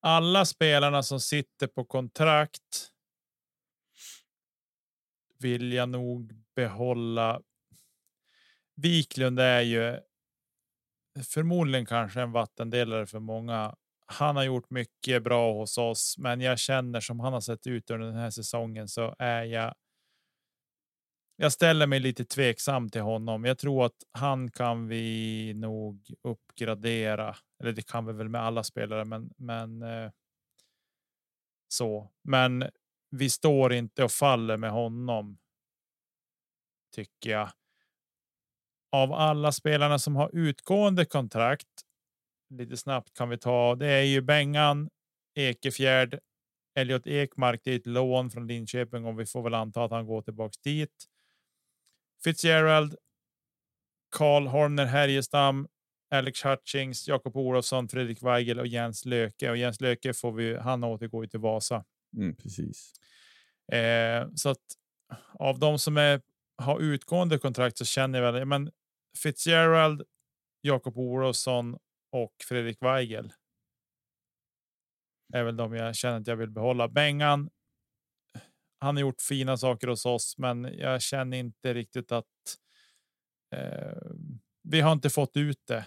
Speaker 1: alla spelarna som sitter på kontrakt. Vill jag nog behålla. Wiklund är ju. Förmodligen kanske en vattendelare för många. han har gjort mycket bra hos oss, men jag känner som han har sett ut under den här säsongen så är jag. Jag ställer mig lite tveksam till honom. Jag tror att han kan vi nog uppgradera. Eller det kan vi väl med alla spelare, men men. Eh, så, men vi står inte och faller med honom. Tycker jag. Av alla spelarna som har utgående kontrakt lite snabbt kan vi ta. Det är ju Bengan, Ekefjärd, Elliot Ekmark. Det är ett lån från Linköping och vi får väl anta att han går tillbaks dit. Fitzgerald, Karl Horner Härjestam, Alex Hutchings, Jakob Olofsson, Fredrik Weigel och Jens Löke. Och Jens Löke får vi. Han återgår till Vasa.
Speaker 2: Mm, precis.
Speaker 1: Eh, så att av de som är, har utgående kontrakt så känner jag väl, men Fitzgerald, Jakob Olofsson och Fredrik Weigel. Är väl de jag känner att jag vill behålla. Bengan. Han har gjort fina saker hos oss, men jag känner inte riktigt att. Eh, vi har inte fått ut det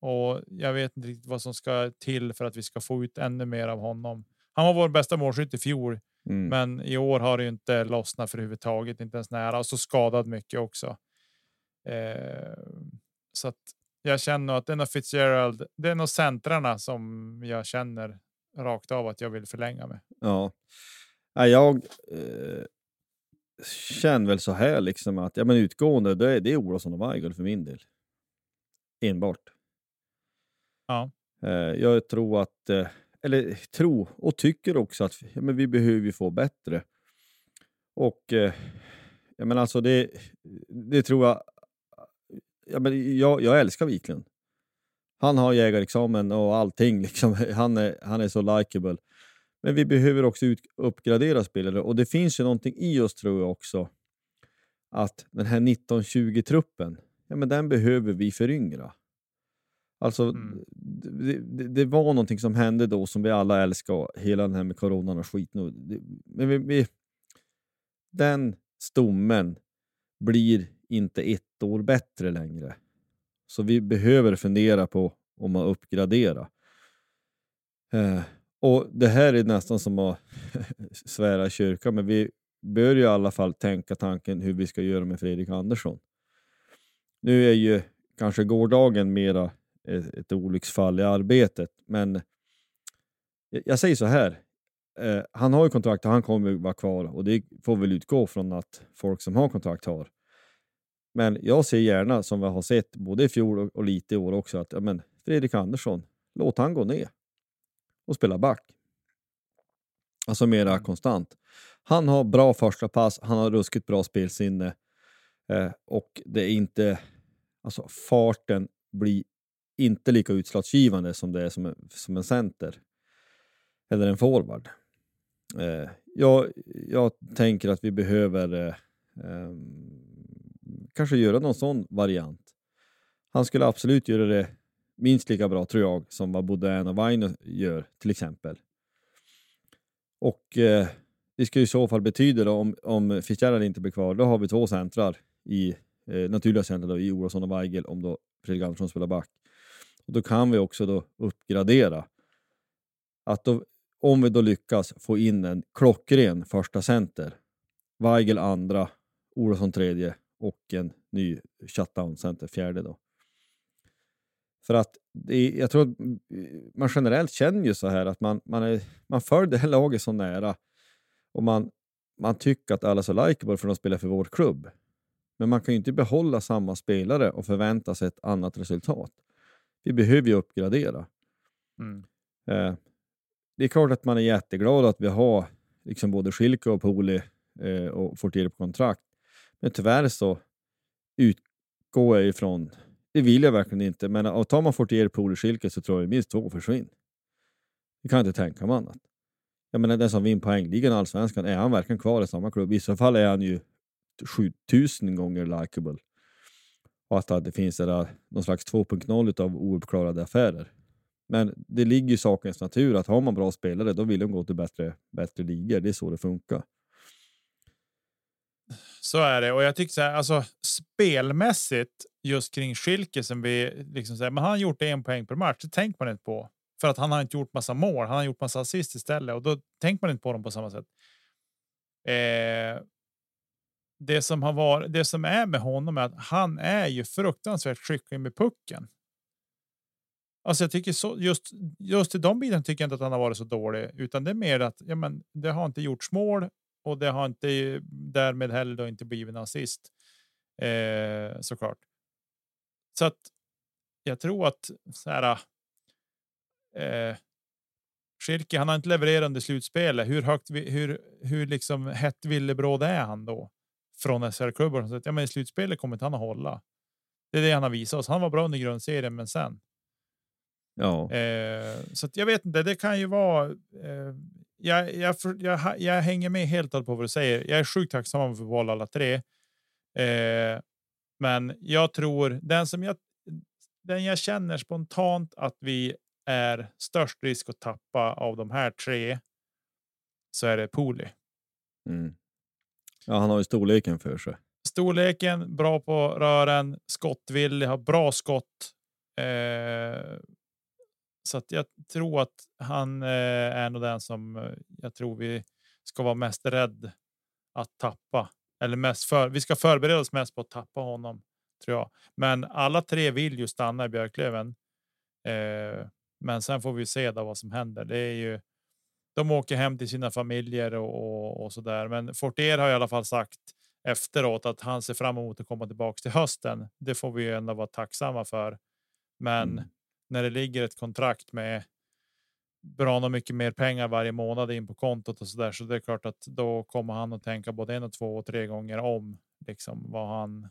Speaker 1: och jag vet inte riktigt vad som ska till för att vi ska få ut ännu mer av honom. Han var vår bästa målskytt i fjol, mm. men i år har det ju inte lossnat för överhuvudtaget, inte ens nära och så skadad mycket också. Eh, så att jag känner att den av Fitzgerald, det är nog centrarna som jag känner rakt av att jag vill förlänga med.
Speaker 2: Ja, jag eh, känner väl så här liksom att ja, men utgående, det är, det är Olofsson och Weigel för min del. Enbart.
Speaker 1: Ja.
Speaker 2: Eh, jag tror att, eh, eller tro och tycker också att ja, men vi behöver få bättre. Och eh, ja, men alltså det, det tror jag ja, men jag, jag älskar Wiklund. Han har jägarexamen och allting. Liksom. Han, är, han är så likable. Men vi behöver också ut, uppgradera spelare och det finns ju någonting i oss tror jag också. Att den här 1920-truppen, ja men den behöver vi föryngra. Alltså, mm. det, det, det, var någonting som hände då som vi alla älskar, hela den här med coronan och skit. Nu. Men vi, vi, den stommen blir inte ett år bättre längre. Så vi behöver fundera på om att uppgradera. Eh, och Det här är nästan som att svära i kyrkan, men vi bör ju i alla fall tänka tanken hur vi ska göra med Fredrik Andersson. Nu är ju kanske gårdagen mera ett, ett olycksfall i arbetet, men jag säger så här. Eh, han har ju kontrakt och han kommer vara kvar och det får väl utgå från att folk som har kontrakt har. Men jag ser gärna, som vi har sett både i fjol och, och lite i år också, att ja, men Fredrik Andersson, låt han gå ner och spela back. Alltså mera mm. konstant. Han har bra första pass, han har ruskigt bra spelsinne eh, och det är inte, alltså farten blir inte lika utslagsgivande som det är som en, som en center eller en forward. Eh, jag, jag tänker att vi behöver eh, ehm, kanske göra någon sån variant. Han skulle absolut göra det minst lika bra tror jag som vad Baudin och Weiner gör till exempel. Och eh, det skulle i så fall betyda då, om, om Fitzgerald inte blir kvar, då har vi två centrar i eh, naturliga centrar då, i Olofsson och Weigel om då Fredrik Andersson spelar back. Och då kan vi också då uppgradera. Att då, om vi då lyckas få in en klockren första center, Weigel andra, Olofsson tredje och en ny shutdown center, fjärde då. För att det, jag tror att man generellt känner ju så här att man, man, är, man följer det här laget så nära och man, man tycker att alla är så likeable för att de spelar för vår klubb. Men man kan ju inte behålla samma spelare och förvänta sig ett annat resultat. Vi behöver ju uppgradera. Mm. Eh, det är klart att man är jätteglad att vi har liksom både Schilke och Poli eh, och Fortier på kontrakt. Men tyvärr så utgår jag ifrån, det vill jag verkligen inte, men tar man Fortier på så tror jag minst två försvinner. Det kan jag inte tänka mig annat. Jag menar den som vinner poängligan i Allsvenskan, är han verkligen kvar i samma klubb? I så fall är han ju 7000 gånger likeable. Och att det finns där, någon slags 2.0 av ouppklarade affärer. Men det ligger i sakens natur att har man bra spelare, då vill de gå till bättre, bättre ligor. Det är så det funkar.
Speaker 1: Så är det och jag tycker så här, alltså spelmässigt just kring Schilke som vi liksom säger, men han har gjort en poäng per match. Det tänker man inte på. för att han har inte gjort massa mål. Han har gjort massa assist istället och då tänker man inte på dem på samma sätt. Eh, det som har varit, det som är med honom är att han är ju fruktansvärt skicklig med pucken. Alltså jag tycker så just just i de bitarna tycker jag inte att han har varit så dålig, utan det är mer att ja, men det har inte gjorts mål och det har inte därmed heller då inte blivit en assist. Eh, såklart. Så att jag tror att så här. Eh, Schirke, han har inte levererat under slutspelet. Hur högt, hur, hur liksom hett villebråd är han då? Från SHL-klubbar ja, men i slutspelet kommer inte han att hålla. Det är det han har visat oss. Han var bra under grundserien, men sen.
Speaker 2: Ja.
Speaker 1: Eh, så jag vet inte, det kan ju vara. Eh, jag, jag, jag, jag, hänger med helt på vad du säger. Jag är sjukt tacksam får behålla alla tre. Eh, men jag tror den som jag, den jag känner spontant att vi är störst risk att tappa av de här tre. Så är det Poli.
Speaker 2: Mm. Ja, han har ju storleken för sig.
Speaker 1: Storleken, bra på rören, skottvillig, har bra skott. Eh, så att jag tror att han eh, är nog den som eh, jag tror vi ska vara mest rädd att tappa eller mest för. Vi ska förbereda oss mest på att tappa honom tror jag. Men alla tre vill ju stanna i Björklöven. Eh, men sen får vi se då vad som händer. Det är ju. De åker hem till sina familjer och, och, och så där. Men Fortier har i alla fall sagt efteråt att han ser fram emot att komma tillbaka till hösten. Det får vi ju ändå vara tacksamma för. Men mm när det ligger ett kontrakt med bra mycket mer pengar varje månad in på kontot och så där. Så det är klart att då kommer han att tänka både en och två och tre gånger om liksom vad han.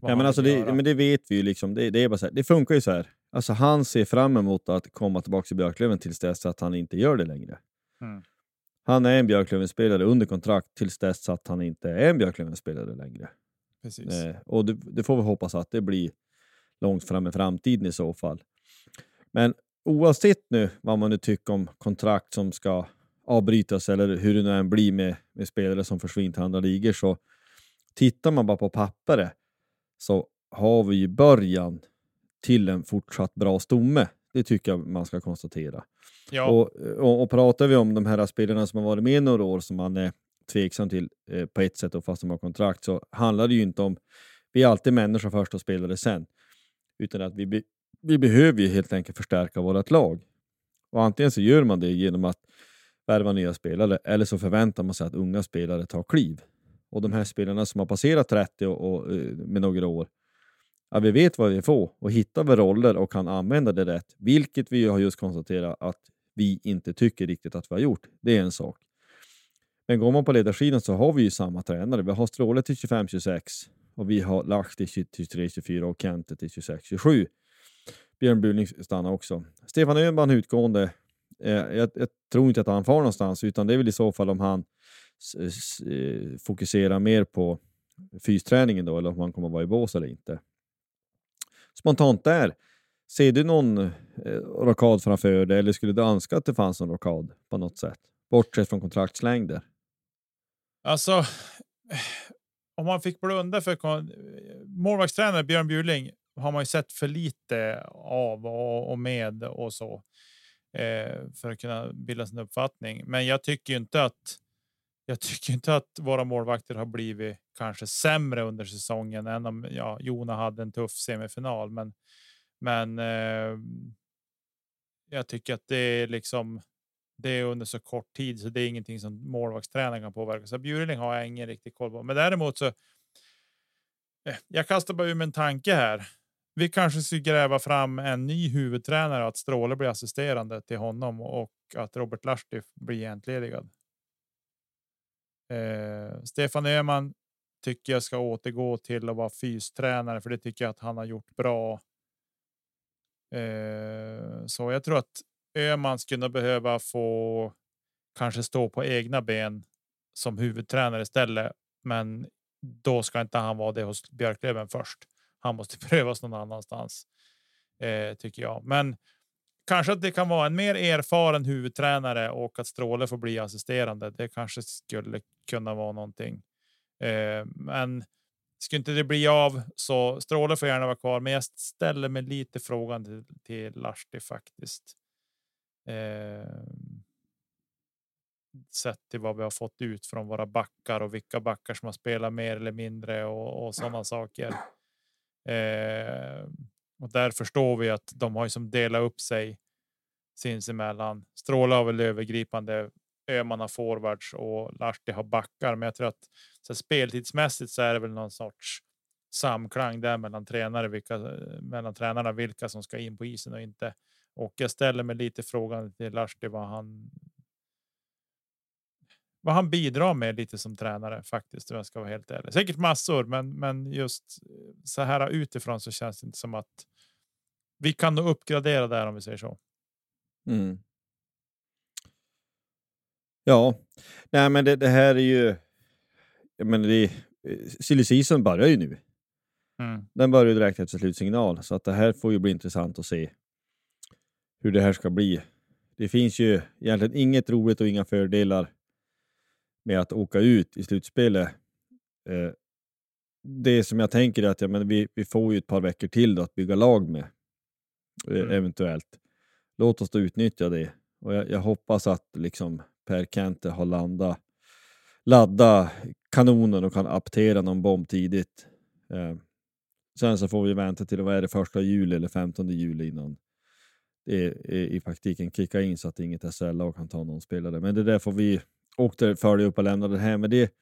Speaker 2: Vad ja, men alltså det, men det vet vi ju liksom. Det, det, är bara så här, det funkar ju så här. Alltså han ser fram emot att komma tillbaka till Björklöven tills dess att han inte gör det längre. Mm. Han är en Björklöven-spelare under kontrakt tills dess att han inte är en Björklöven-spelare längre.
Speaker 1: Precis.
Speaker 2: Eh, och det, det, får vi hoppas att det blir långt fram i framtiden i så fall. Men oavsett nu vad man nu tycker om kontrakt som ska avbrytas eller hur det nu än blir med, med spelare som försvinner till andra ligor så tittar man bara på pappret så har vi ju början till en fortsatt bra stomme. Det tycker jag man ska konstatera. Ja. Och, och, och pratar vi om de här spelarna som har varit med några år som man är tveksam till eh, på ett sätt och fast de har kontrakt så handlar det ju inte om vi är alltid människor först och spelare sen. Utan att vi, vi behöver ju helt enkelt förstärka vårt lag. Och antingen så gör man det genom att värva nya spelare eller så förväntar man sig att unga spelare tar kliv. Och de här spelarna som har passerat 30 och, och eh, med några år, ja, vi vet vad vi får och hittar vi roller och kan använda det rätt, vilket vi har just konstaterat att vi inte tycker riktigt att vi har gjort. Det är en sak. Men går man på ledarsidan så har vi ju samma tränare. Vi har Stråle till 25-26 och vi har Lahti till 23-24 och Kente till 26-27. Björn Buling stannar också. Stefan Öhman utgående. Eh, jag, jag, tror inte att han far någonstans, utan det är väl i så fall om han eh, fokuserar mer på fysträningen då, eller om han kommer att vara i bås eller inte. Spontant där, ser du någon eh, rockad framför dig eller skulle du önska att det fanns en rockad på något sätt? Bortsett från kontraktslängder.
Speaker 1: Alltså, eh, om man fick blunda för målvaktstränare Björn Bjurling har man ju sett för lite av och, med och så eh, för att kunna bilda sin uppfattning. Men jag tycker inte att jag tycker inte att våra målvakter har blivit kanske sämre under säsongen än om ja, Jona hade en tuff semifinal. Men, men eh, jag tycker att det är liksom. Det är under så kort tid så det är ingenting som målvaktstränaren kan påverka. Så Bjurling har jag ingen riktig koll på, men däremot så. Eh, jag kastar bara ur mig en tanke här vi kanske ska gräva fram en ny huvudtränare, att Stråle blir assisterande till honom och att Robert Lahti blir entledigad. Eh, Stefan Öhman tycker jag ska återgå till att vara fystränare, för det tycker jag att han har gjort bra. Eh, så jag tror att Öhman skulle behöva få kanske stå på egna ben som huvudtränare istället. Men då ska inte han vara det hos Björklöven först han måste prövas någon annanstans eh, tycker jag. Men kanske att det kan vara en mer erfaren huvudtränare och att Stråle får bli assisterande. Det kanske skulle kunna vara någonting. Eh, men skulle inte det bli av så Stråle får gärna vara kvar. Men jag ställer mig lite frågan till, till Lahti faktiskt. Eh, sett till vad vi har fått ut från våra backar och vilka backar som har spelat mer eller mindre och, och sådana saker. Eh, och där förstår vi att de har ju som delat upp sig sinsemellan. Stråla har väl övergripande Öman har forwards och Lahti har backar. Men jag tror att så speltidsmässigt så är det väl någon sorts samklang där mellan tränare, vilka mellan tränarna, vilka som ska in på isen och inte. Och jag ställer mig lite frågan till Lahti vad han. Vad han bidrar med lite som tränare faktiskt, om jag ska vara helt ärlig. Säkert massor, men men just så här utifrån så känns det inte som att. Vi kan nog uppgradera där om vi säger så.
Speaker 2: Mm. Ja, nej, men det, det här är ju. Menar, det, silly season börjar ju nu.
Speaker 1: Mm.
Speaker 2: Den börjar ju direkt efter slutsignal, så att det här får ju bli intressant att se hur det här ska bli. Det finns ju egentligen inget roligt och inga fördelar med att åka ut i slutspelet. Eh, det som jag tänker är att ja, men vi, vi får ju ett par veckor till då att bygga lag med, eh,
Speaker 1: Mm.
Speaker 2: eventuellt. Låt oss då utnyttja det. Och jag, jag hoppas att liksom Per Kente har landat, ladda kanonen och kan aptera någon bomb tidigt. Eh, sen så får vi vänta till vad är det första juli eller 15 juli innan det är, är i praktiken kicka in så att inget SHL-lag kan ta någon spelare. Men det där får vi åka följa upp och lämna det här. Men det,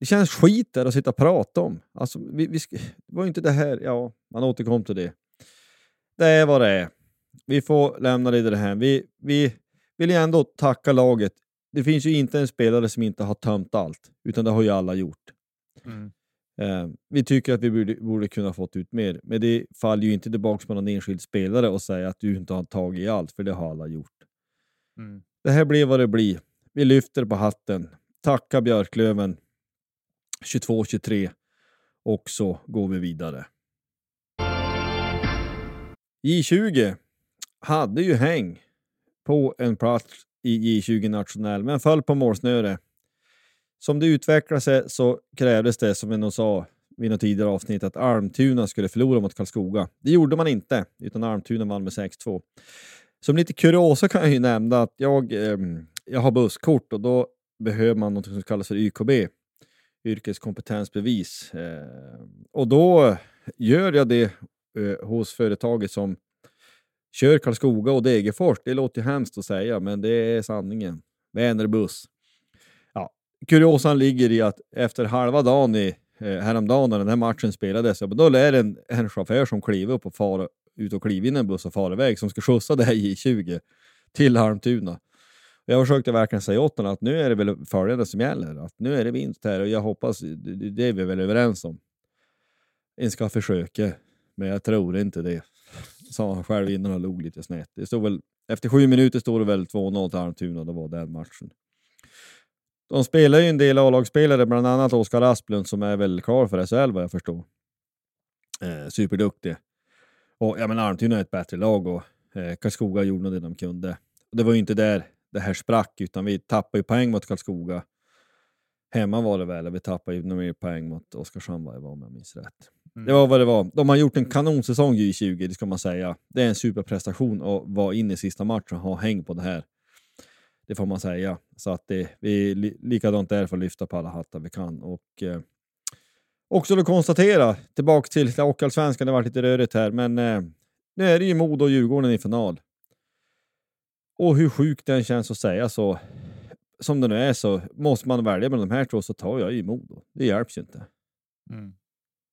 Speaker 2: det känns skit där att sitta och prata om. Alltså, vi, vi, det var ju inte det här, ja, man återkom till det. Det är vad det är. Vi får lämna det här. Vi, vi vill ju ändå tacka laget. Det finns ju inte en spelare som inte har tömt allt, utan det har ju alla gjort.
Speaker 1: Mm.
Speaker 2: Eh, vi tycker att vi borde, borde kunna fått ut mer, men det faller ju inte tillbaka på någon enskild spelare och säga att du inte har tagit i allt, för det har alla gjort.
Speaker 1: Mm.
Speaker 2: Det här blir vad det blir. Vi lyfter på hatten, tackar Björklöven 22-23 och så går vi vidare. J20 hade ju häng på en plats i J20 nationell, men föll på målsnöre. Som det utvecklade sig så krävdes det, som vi nog sa vid något tidigare avsnitt, att Almtuna skulle förlora mot Karlskoga. Det gjorde man inte, utan Almtuna vann med 6-2. Som lite kuriosa kan jag ju nämna att jag, eh, jag har busskort och då behöver man något som kallas för YKB, yrkeskompetensbevis. Eh, och då gör jag det eh, hos företaget som kör Karlskoga och Degerfors. Det låter ju hemskt att säga, men det är sanningen. Vänerbuss. Ja, kuriosan ligger i att efter halva dagen i, eh, häromdagen när den här matchen spelades, då är det en, en chaufför som kliver upp och far ut och kliver in i en buss och far iväg som ska skjutsa det här J20 till Halmtuna. Jag försökte verkligen säga åt honom att nu är det väl följande som gäller. Att nu är det vinst här och jag hoppas, det, är vi väl överens om. En ska försöka, men jag tror inte det. Sa han själv innan han log lite snett. Det stod väl, efter sju minuter stod det väl 2-0 till Almtuna, det var den matchen. De spelar ju en del A-lagsspelare, bland annat Oskar Asplund som är väl klar för SHL vad jag förstår. Eh, superduktig. Och ja, men Almtuna är ett bättre lag och eh, Karlskoga gjorde nog det de kunde. Det var ju inte där det här sprack, utan vi tappade ju poäng mot Karlskoga. Hemma var det väl, vi tappade ju några mer poäng mot Oskarshamn vad det var om jag minns rätt.
Speaker 1: Mm.
Speaker 2: Det var vad det var. De har gjort en kanonsäsong i 20 det ska man säga. Det är en superprestation att vara inne i sista matchen och ha häng på det här. Det får man säga. Så att det, vi likadant där för att lyfta på alla hattar vi kan. Och eh, också att konstatera, tillbaka till Hockeyallsvenskan, det har varit lite rörigt här, men eh, nu är det ju Modo och Djurgården i final. Och hur sjukt den känns att säga så, som det nu är så, måste man välja mellan de här två så tar jag ju Modo. Det hjälps ju inte.
Speaker 1: Mm.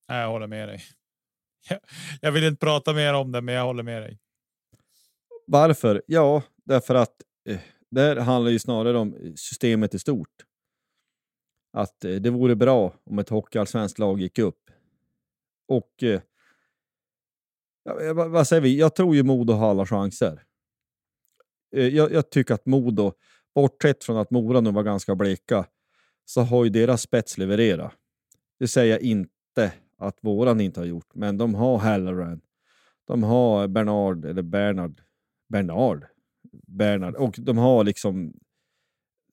Speaker 1: Jag håller med dig. Jag, jag vill inte prata mer om det, men jag håller med dig.
Speaker 2: Varför? Ja, därför att eh, det här handlar ju snarare om systemet i stort. Att eh, det vore bra om ett hockeyallsvenskt lag gick upp. Och eh, ja, vad, vad säger vi? Jag tror ju Modo har alla chanser. Eh, jag, jag tycker att Modo, bortsett från att Mora nu var ganska bleka, så har ju deras spets levererat. Det säger jag inte att våran inte har gjort, men de har Halloran. De har Bernard, eller Bernard, Bernard, Bernard, och de har liksom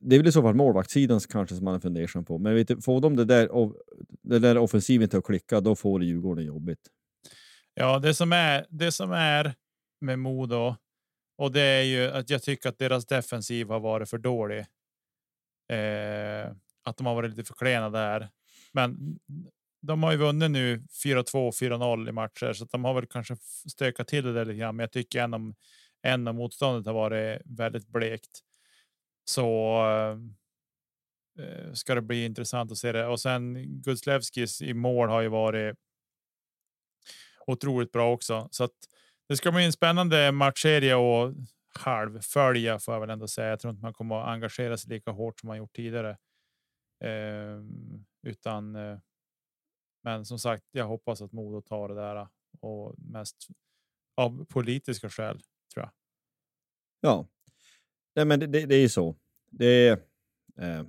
Speaker 2: det är väl i så fall målvaktssidan kanske som man är fundersam på. Men vet du, får de det där, och, det där offensiven till att klicka, då får det Djurgården jobbigt.
Speaker 1: Ja, det som är det som är med Modo. Och det är ju att jag tycker att deras defensiv har varit för dålig. Eh, att de har varit lite för klena där. Men de har ju vunnit nu 4-2, 4-0 i matcher, så de har väl kanske stökat till det där lite grann. Men jag tycker en av, en av motståndet har varit väldigt blekt. Så eh, eh ska det bli intressant att se det. Och sen Gudslevskis i mål har ju varit otroligt bra också. Så att det ska bli en spännande matchserie och halvfölja får jag väl ändå säga. Jag tror inte man kommer att engagera sig lika hårt som man gjort tidigare. Eh, utan eh, men som sagt, jag hoppas att Modo tar det där och mest av politiska skäl tror jag.
Speaker 2: Ja, Nej, men det, det, det är ju så. Det är, eh, eh,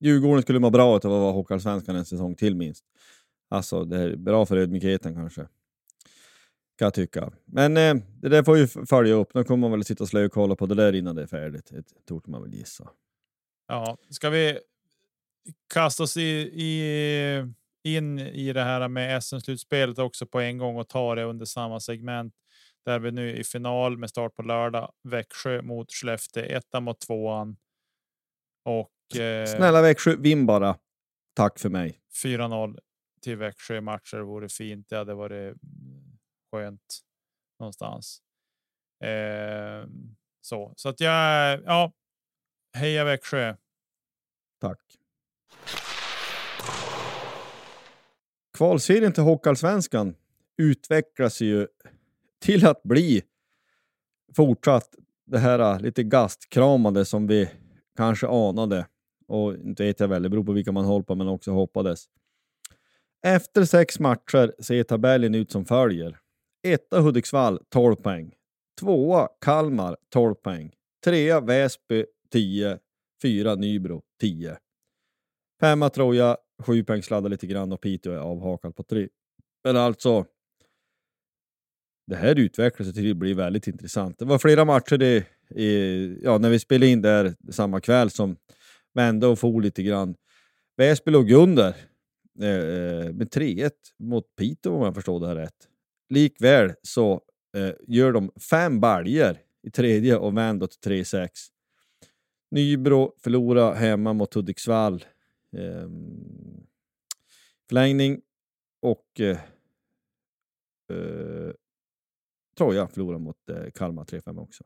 Speaker 2: Djurgården skulle må bra av att vara Hockeyallsvenskan en säsong till minst. Alltså, det är bra för ödmjukheten kanske. Kan jag tycka. Men eh, det där får ju följa upp. Nu kommer man väl sitta och slö och kolla på det där innan det är färdigt. Det torde man väl gissa.
Speaker 1: Ja, ska vi kasta oss i, i, in i det här med SM-slutspelet också på en gång och ta det under samma segment. Där vi nu i final med start på lördag. Växjö mot Skellefteå, ettan mot tvåan. Och
Speaker 2: eh, snälla Växjö, vinn bara. Tack för mig.
Speaker 1: 4-0 till Växjö i matcher vore fint. Det hade varit skönt någonstans. Eh, så så att jag ja. Heja Växjö.
Speaker 2: Tack. Kvalserien till Hockeyallsvenskan utvecklas ju till att bli fortsatt det här äh, lite gastkramande som vi kanske anade. Och inte vet jag väl, det beror på vilka man håller på, men också hoppades. Efter sex matcher ser tabellen ut som följer. Etta Hudiksvall 12 poäng. Tvåa Kalmar 12 poäng. Trea Väsby 10. Fyra Nybro 10. Femma Troja, 7 poäng sladdar lite grann och Piteå är avhakad på 3. Men alltså, det här utvecklar sig till att bli väldigt intressant. Det var flera matcher det, i, ja, när vi spelade in där samma kväll som vände och for lite grann. Väsby låg under eh, eh med 3-1 mot Piteå om jag förstår det här rätt. Likväl så eh, gör de fem baljer i tredje och vänder till 3-6. Nybro förlorar hemma mot Hudiksvall. Eh, förlängning och eh, eh, Troja förlorar mot eh, Kalmar 3-5 också.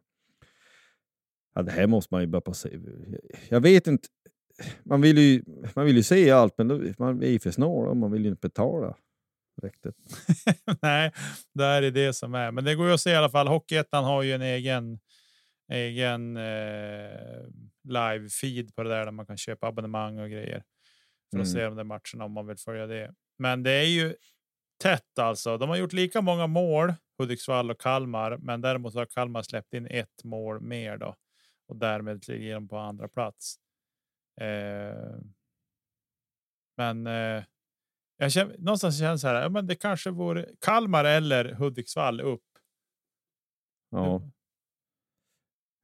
Speaker 2: Ja, det här måste man ju börja se. Jag vet inte. Man vill ju, man vill ju se allt, men då, man är ju för snål och man vill ju inte betala. Riktigt.
Speaker 1: Nej, det är det som är. Men det går ju att se i alla fall. Hockeyettan har ju en egen egen eh, live feed på det där där man kan köpa abonnemang och grejer för att mm. se de där matcherna om man vill följa det. Men det är ju tätt alltså. De har gjort lika många mål Hudiksvall och Kalmar, men däremot har Kalmar släppt in ett mål mer då och därmed ligger de på andra plats. Eh, men eh, jag känner någonstans känns så här. Ja, men det kanske vore Kalmar eller Hudiksvall upp.
Speaker 2: Ja.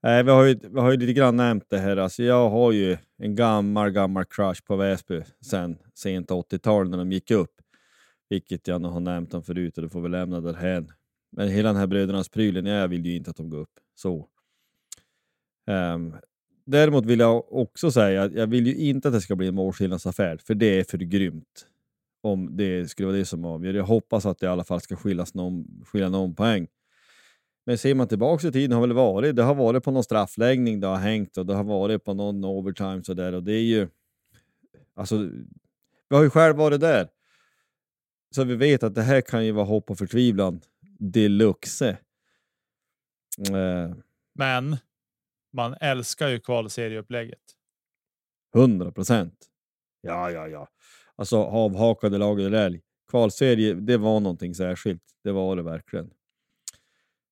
Speaker 2: Nej, vi har ju, vi har ju lite grann nämnt det här. Alltså, jag har ju en gammal, gammal crush på Väsby sen sent 80-tal när de gick upp. Vilket jag nog har nämnt dem förut och det får vi lämna därhän. Men hela den här brödernas prylen, jag vill ju inte att de går upp. Så. Um, däremot vill jag också säga att jag vill ju inte att det ska bli en målskillnadsaffär, för det är för grymt. Om det skulle vara det som avgör. Jag hoppas att det i alla fall ska skiljas någon, skilja någon poäng. Men ser man tillbaka i tiden har väl varit, det har varit på någon straffläggning det har hängt och det har varit på någon overtime sådär och det är ju, alltså, vi har ju själv varit där. Så vi vet att det här kan ju vara hopp och förtvivlan deluxe.
Speaker 1: Eh, Men man älskar ju kvalserieupplägget.
Speaker 2: 100 procent. Ja, ja, ja. Alltså avhakade lag eller älg. Kvalserie, det var någonting särskilt. Det var det verkligen.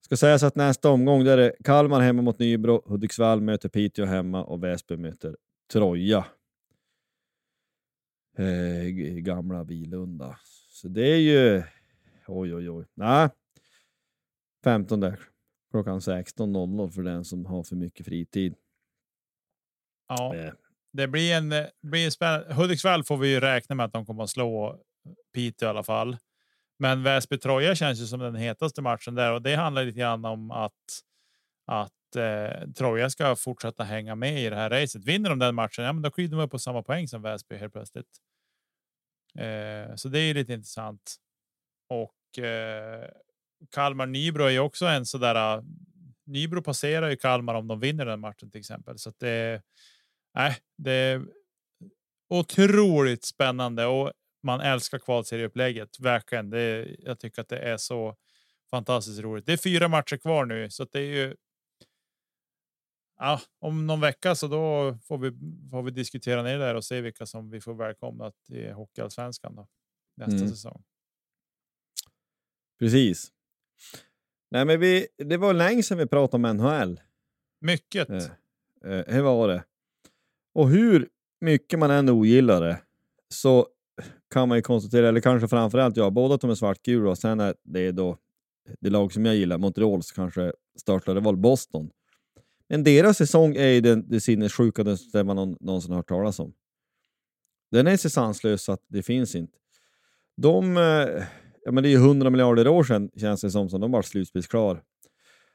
Speaker 2: Ska sägas att nästa omgång där är Kalmar hemma mot Nybro, Hudiksvall möter Piteå hemma och Väsby möter Troja. Eh, gamla Vilunda. Så det är ju... Oj, oj, oj. Nej, 15 där. Klockan 16.00 för den som har för mycket fritid.
Speaker 1: Ja, eh det blir en, eh, blir en spännande. Hudiksvall får vi ju räkna med att de kommer att slå Piteå i alla fall. Men Väsby Troja känns ju som den hetaste matchen där och det handlar lite grann om att att eh, Troja ska fortsätta hänga med i det här racet. Vinner de den matchen, ja, men då kliver de upp på samma poäng som Väsby helt plötsligt. Eh, så det är lite intressant. Och eh, Kalmar Nybro är också en sådär. Eh, Nybro passerar ju Kalmar om de vinner den matchen till exempel, så att det. Nej, det är otroligt spännande och man älskar kvalserieupplägget verkligen. Det, jag tycker att det är så fantastiskt roligt. Det är fyra matcher kvar nu så att det är ju. Ja, om någon vecka så då får vi får vi diskutera ner där och se vilka som vi får välkomna till Hockeyallsvenskan då nästa mm. säsong.
Speaker 2: Precis. Nej, men vi, det var länge sedan vi pratade om NHL.
Speaker 1: Mycket.
Speaker 2: Eh, eh, hur var det? Och hur mycket man än ogillar det så kan man ju konstatera, eller kanske framförallt jag, båda de är svartgula och sen är det då det lag som jag gillar, Montreals kanske största rival Boston. Men deras säsong är ju den, det den man någon, någonsin har hört talas om. Den är så sanslös att det finns inte. De, eh, ja men det är ju 100 miljarder år sedan känns det som, som de var slutspelsklar.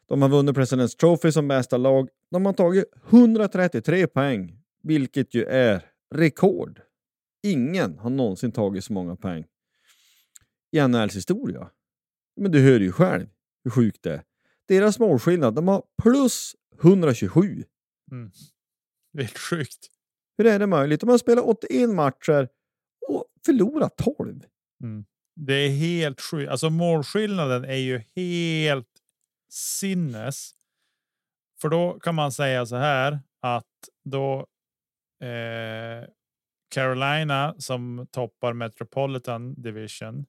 Speaker 2: De har vunnit President's Trophy som bästa lag. De har tagit 133 poäng, vilket ju är rekord. Ingen har någonsin tagit så många poäng i NHLs historia. Men du hör ju själv hur sjukt det är. Deras målskillnad, de har plus 127.
Speaker 1: Mm. Det är sjukt.
Speaker 2: Hur är det möjligt? De har spelat 81 matcher och förlorat 12.
Speaker 1: Mm. Det är helt sjukt. Alltså målskillnaden är ju helt sinnes. För då kan man säga så här att då eh, Carolina som toppar Metropolitan Division.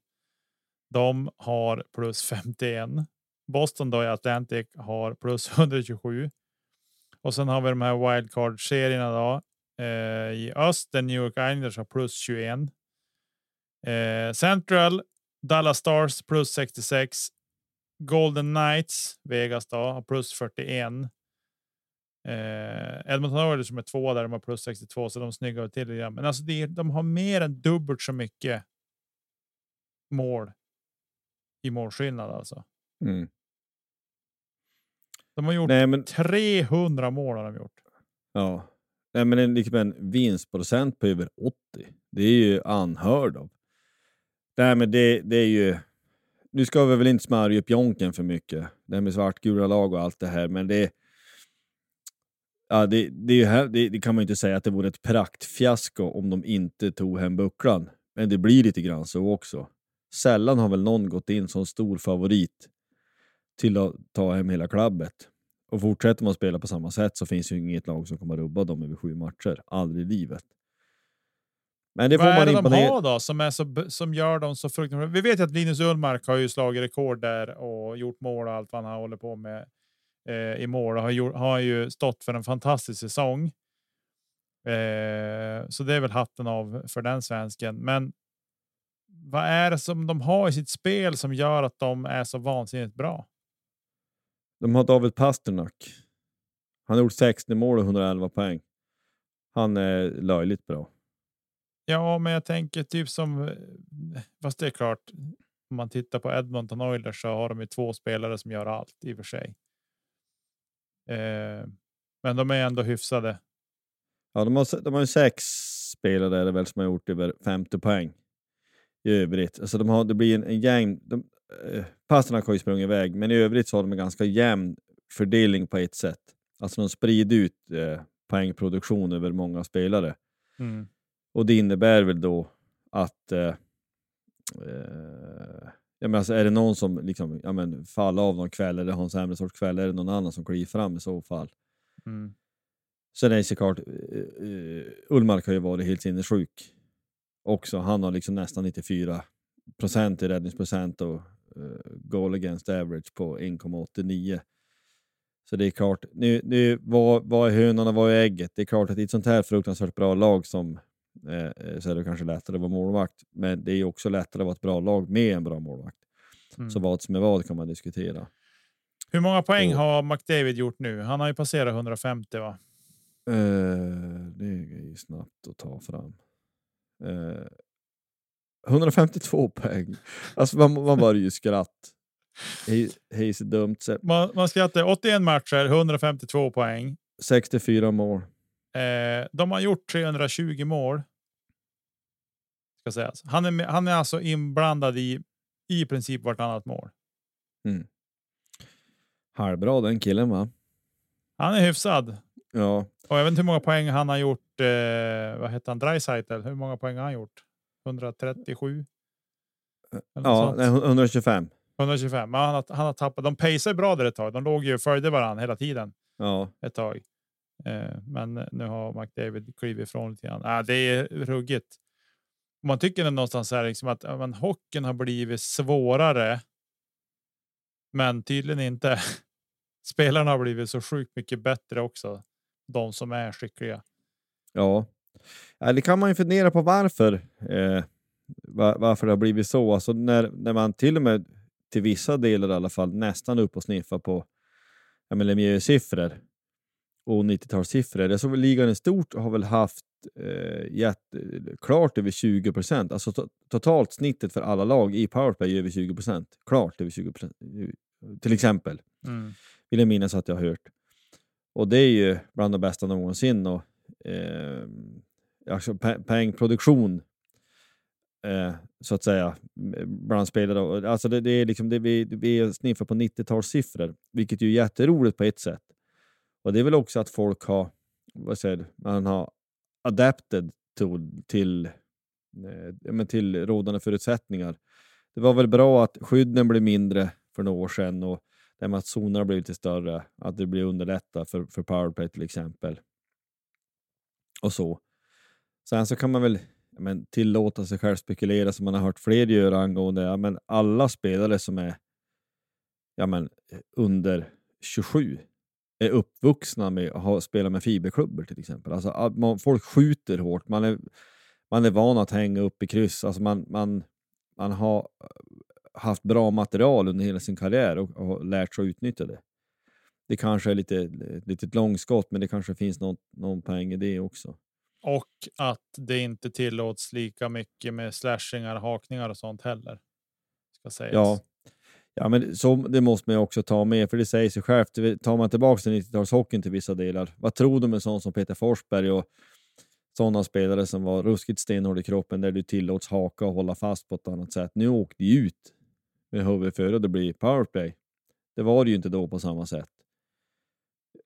Speaker 1: De har plus 51. Boston då i Atlantic har plus 127. Och sen har vi de här wildcard serierna då. Eh, I öst New York Islanders har plus 21. Eh, Central Dallas Stars plus 66. Golden Knights Vegas då har plus 41. Eh, Edmonton Oilers som är två där de har plus 62 så de snyggar till det. Men alltså det, de har mer än dubbelt så mycket. Mål. I målskillnad alltså.
Speaker 2: Mm.
Speaker 1: De har gjort Nej, men... 300 mål har de gjort.
Speaker 2: Ja, Nej, men en, liksom en vinstprocent på över 80. Det är ju anhörd av. Nej, men det, det är ju. Nu ska vi väl inte smörja upp jonken för mycket. Det här med svartgula lag och allt det här, men det Ja, det, det, det, det, kan man inte säga att det vore ett praktfiasko om de inte tog hem bucklan. Men det blir lite grann så också. Sällan har väl någon gått in som stor favorit till att ta hem hela klubbet. Och fortsätter man spela på samma sätt så finns ju inget lag som kommer rubba dem över sju matcher. Aldrig i livet.
Speaker 1: Men det Vad får man är det de har då som, är så, som gör dem så fruktansvärt? Vi vet att Linus Ullmark har ju slagit rekord där och gjort mål och allt vad han håller på med eh, i mål och har, gjort, har ju stått för en fantastisk säsong. Eh, så det är väl hatten av för den svensken. Men vad är det som de har i sitt spel som gör att de är så vansinnigt bra?
Speaker 2: De har David Pasternak. Han har gjort 60 mål och 111 poäng. Han är löjligt bra.
Speaker 1: Ja, men jag tänker typ som. Fast det är klart. Om man tittar på Edmonton Oilers så har de ju två spelare som gör allt i och för sig. Eh, men de är ändå hyfsade.
Speaker 2: Ja, de har, de har sex spelare är väl som har gjort över 50 poäng i övrigt. Alltså de har, det blir en, en jämn... De, eh, Pasternak har ju sprungit iväg, men i övrigt så har de en ganska jämn fördelning på ett sätt. Alltså de sprider ut eh, poängproduktion över många spelare.
Speaker 1: Mm.
Speaker 2: Och det innebär väl då att eh, eh, Ja, men alltså, är det någon som liksom, ja, men, faller av någon kväll eller har en sämre sorts kväll, är det någon annan som kliver fram i så fall.
Speaker 1: Mm.
Speaker 2: Sen är det såklart, uh, Ullmark har ju varit helt sinnessjuk också. Han har liksom nästan 94 procent i räddningsprocent och uh, goal against average på 1,89. Så det är klart, nu, nu, vad, vad är hönan och vad är ägget? Det är klart att i ett sånt här fruktansvärt bra lag som Eh, eh, så är det kanske lättare att vara målvakt. Men det är också lättare att vara ett bra lag med en bra målvakt. Mm. Så vad som är vad kan man diskutera.
Speaker 1: Hur många poäng och, har McDavid gjort nu? Han har ju passerat 150 va?
Speaker 2: Eh, det är ju snabbt att ta fram. Eh, 152 poäng. Alltså man, man börjar ju skratt. Hej så dumt. Så.
Speaker 1: Man, man skrattar 81 matcher, 152 poäng.
Speaker 2: 64 mål.
Speaker 1: Eh, de har gjort 320 mål. Ska sägas. Han är, med, han är alltså inblandad i i princip vartannat mål.
Speaker 2: Mm. Halvbra den killen va?
Speaker 1: Han är hyfsad.
Speaker 2: Ja.
Speaker 1: Och jag vet inte hur många poäng han har gjort. Eh, vad heter han? Dreisaitl. Hur många poäng har han gjort? 137?
Speaker 2: Ja, nej, 125.
Speaker 1: 125. Men han, har, han har tappat. De pacear bra där ett tag. De låg ju och följde varandra hela tiden.
Speaker 2: Ja.
Speaker 1: Ett tag. Eh, men nu har McDavid klivit ifrån lite grann. Ah, det är ruggigt. Man tycker någonstans här liksom att men, hockeyn har blivit svårare. Men tydligen inte. Spelarna har blivit så sjukt mycket bättre också. De som är skickliga.
Speaker 2: Ja, det kan man ju fundera på varför. Eh, varför det har blivit så. Alltså när, när man till och med till vissa delar i alla fall nästan upp och sniffar på siffror och 90-talssiffror. Jag såg väl ligan i stort har väl haft eh, gett, klart över 20 procent. Alltså to totalt snittet för alla lag i powerplay är över 20 procent. Klart över 20 procent. Till exempel. Mm. Vill jag minnas att jag har hört. Och det är ju bland de bästa någonsin. Och, eh, alltså poängproduktion eh, så att säga bland spelare. Alltså det, det är liksom det vi, vi sniffar på 90-talssiffror, vilket är jätteroligt på ett sätt. Och det är väl också att folk har, vad säger man har adapted till, till, eh, till rådande förutsättningar. Det var väl bra att skydden blev mindre för några år sedan och det med att zonerna blev lite större, att det blir underlättat för, för powerplay till exempel. Och så. Sen så kan man väl men, tillåta sig själv spekulera som man har hört fler göra angående ja, men alla spelare som är ja, men, eh, under 27 är uppvuxna med att spela med fiberklubbor till exempel. Alltså, man, folk skjuter hårt, man är, man är van att hänga upp i kryss. Alltså man, man, man har eh, haft bra material under hela sin karriär och, och lärt sig att utnyttja det. Det kanske är lite litet långskott, men det kanske finns någon, någon poäng i det också.
Speaker 1: Och att det inte tillåts lika mycket med slashingar, hakningar och sånt heller. Ska sägas.
Speaker 2: Ja, Ja, men så, det måste man ju också ta med, för det säger sig självt. Tar man tillbaka till 90-talshockeyn till vissa delar, vad tror du med sån som Peter Forsberg och sådana spelare som var ruskigt stenhård i kroppen där du tillåts haka och hålla fast på ett annat sätt. Nu åkte de ut med huvudet före och det blir powerplay. Det var det ju inte då på samma sätt.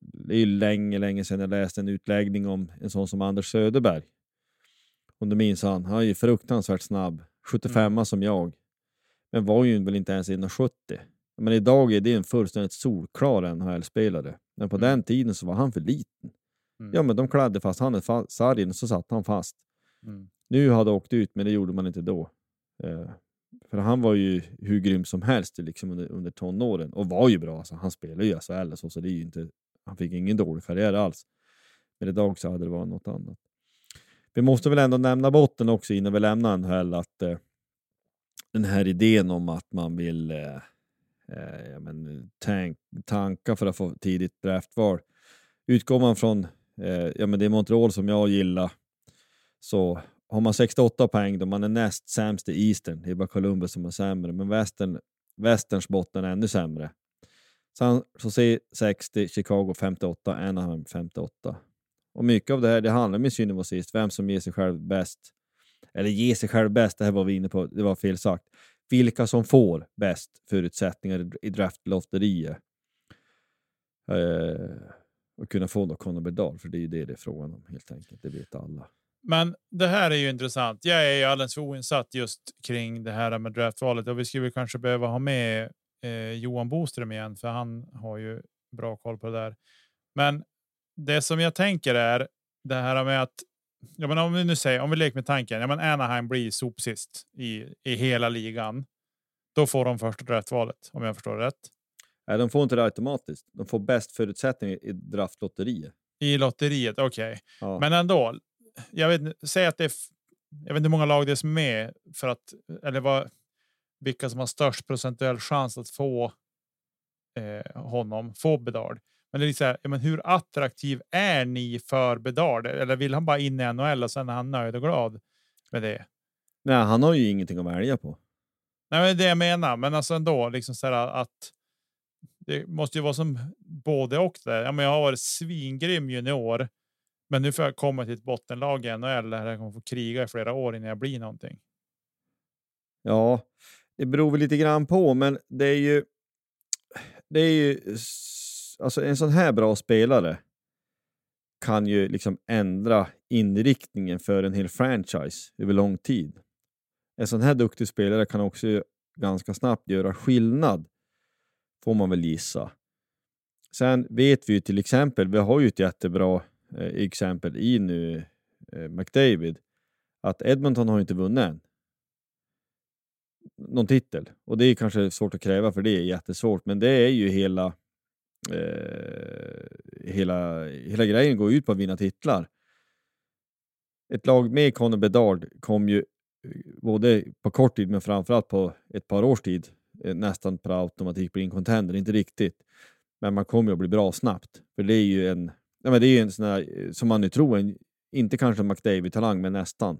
Speaker 2: Det är ju länge, länge sedan jag läste en utläggning om en sån som Anders Söderberg. Om du minns han, han är ju fruktansvärt snabb. 75 mm. som jag. Men var ju väl inte ens 1,70. Men idag är det en fullständigt solklar NHL-spelare. Men på mm. den tiden så var han för liten. Mm. Ja, men de klädde fast han i sargen och så satt han fast. Mm. Nu hade åkt ut, men det gjorde man inte då. Eh, för han var ju hur grym som helst liksom under, under tonåren och var ju bra. Alltså, han spelade ju SHL så, så det är inte, han fick ingen dålig karriär alls. Men idag så hade det varit något annat. Vi måste väl ändå nämna botten också innan vi lämnar NHL att eh, den här idén om att man vill eh, eh, ja, men, tank, tanka för att få tidigt draftval. Utgår man från eh, ja, men det är Montreal som jag gillar så har man 68 poäng då man är näst sämst i Eastern. Det är bara Columbus som är sämre, men västern, västerns botten är ännu sämre. San Jose 60, Chicago 58, Anaheim 58. Och mycket av det här det handlar om i synnerhet sist, vem som ger sig själv bäst eller ge sig själv bäst, det här var vi inne på, det var fel sagt. Vilka som får bäst förutsättningar i draftlotteriet. Eh, och kunna få då Conor Bedard, för det är ju det det är frågan om helt enkelt. Det vet alla.
Speaker 1: Men det här är ju intressant. Jag är ju alldeles för oinsatt just kring det här med draftvalet och vi skulle kanske behöva ha med eh, Johan Boström igen, för han har ju bra koll på det där. Men det som jag tänker är det här med att ja, men om vi nu säger, om vi leker med tanken, ja, men Anaheim blir sopsist i, i hela ligan. Då får de första draftvalet, om jag förstår rätt.
Speaker 2: Nej, de får inte det automatiskt. De får bäst förutsättningar i draftlotteriet.
Speaker 1: I lotteriet, okej. Okay. Ja. Men ändå, jag vet, säg att det är, jag vet inte hur många lag det är som är med för att, eller vad, vilka som har störst procentuell chans att få eh, honom, få Bedard. Men det är så här, men hur attraktiv är ni för Bedard? Eller vill han bara in i NHL och sen är han nöjd och glad med det?
Speaker 2: Nej, han har ju ingenting att välja på.
Speaker 1: Nej, men det det jag menar, men alltså ändå liksom så här att. Det måste ju vara som både och där. Ja, men jag har varit svingrym junior, men nu får jag komma till ett bottenlag i NHL där jag kommer få kriga i flera år innan jag blir någonting.
Speaker 2: Ja, det beror väl lite grann på, men det är ju. Det är ju alltså en sån här bra spelare kan ju liksom ändra inriktningen för en hel franchise över lång tid. En sån här duktig spelare kan också ganska snabbt göra skillnad, får man väl gissa. Sen vet vi ju till exempel, vi har ju ett jättebra eh, exempel i nu eh, McDavid, att Edmonton har inte vunnit än. Någon titel. Och det är kanske svårt att kräva för det är jättesvårt, men det är ju hela eh, hela, hela grejen går ut på att vinna titlar. Ett lag med Conor Bedard kom ju eh, både på kort tid men framförallt på ett par års tid eh, nästan per automatik bli en contender, inte riktigt. Men man kommer att bli bra snabbt. För det är ju en, ja, men det är en sån där, eh, som man nu tror, en, inte kanske en McDavid-talang, men nästan.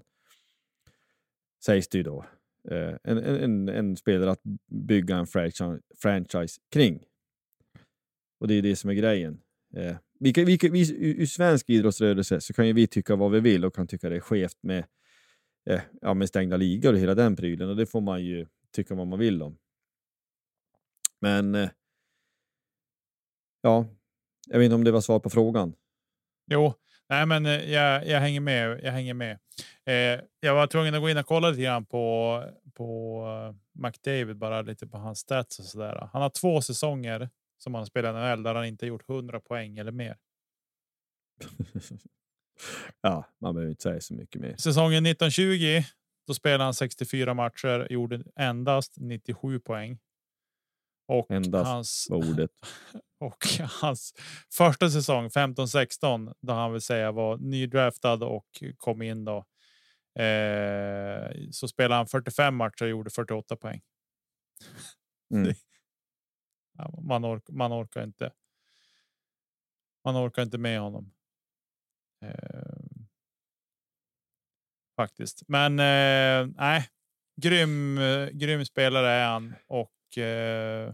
Speaker 2: Sägs det ju då. Eh, en, en, en, spelare att bygga en franchise, franchise kring. Och det är det som är grejen. Eh, vi, vi, vi, I svensk idrottsrörelse så kan ju vi tycka vad vi vill och kan tycka det är skevt med, eh, ja, med stängda ligor och hela den prylen och det får man ju tycka vad man vill om. Men eh, ja, jag vet inte om det var svar på frågan.
Speaker 1: Jo, nej, men eh, jag, jag hänger med. Jag hänger med. Eh, jag var tvungen att gå in och kolla lite grann på på eh, McDavid, bara lite på hans stats och så där. Han har två säsonger som han spelar i NHL där han inte gjort 100 poäng eller mer.
Speaker 2: ja, man behöver inte säga så mycket mer.
Speaker 1: Säsongen 1920 då spelade han 64 matcher, gjorde endast 97 poäng. Och
Speaker 2: endast
Speaker 1: hans,
Speaker 2: ordet.
Speaker 1: Och hans första säsong 15-16 då han vill säga var nydraftad och kom in då. Eh, så spelade han 45 matcher och gjorde 48 poäng. Mm. man, ork, man orkar inte. Man orkar inte med honom. Eh, faktiskt, men eh, nej, grym, grym spelare är han och eh,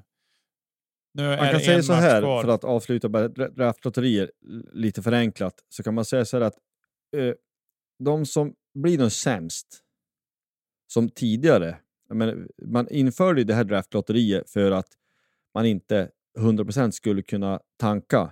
Speaker 2: nu man kan säga så här kvar. för att avsluta draftlotterier lite förenklat så kan man säga så här att eh, de som blir de sämst som tidigare. Men man införde det här draftlotteriet för att man inte 100% skulle kunna tanka.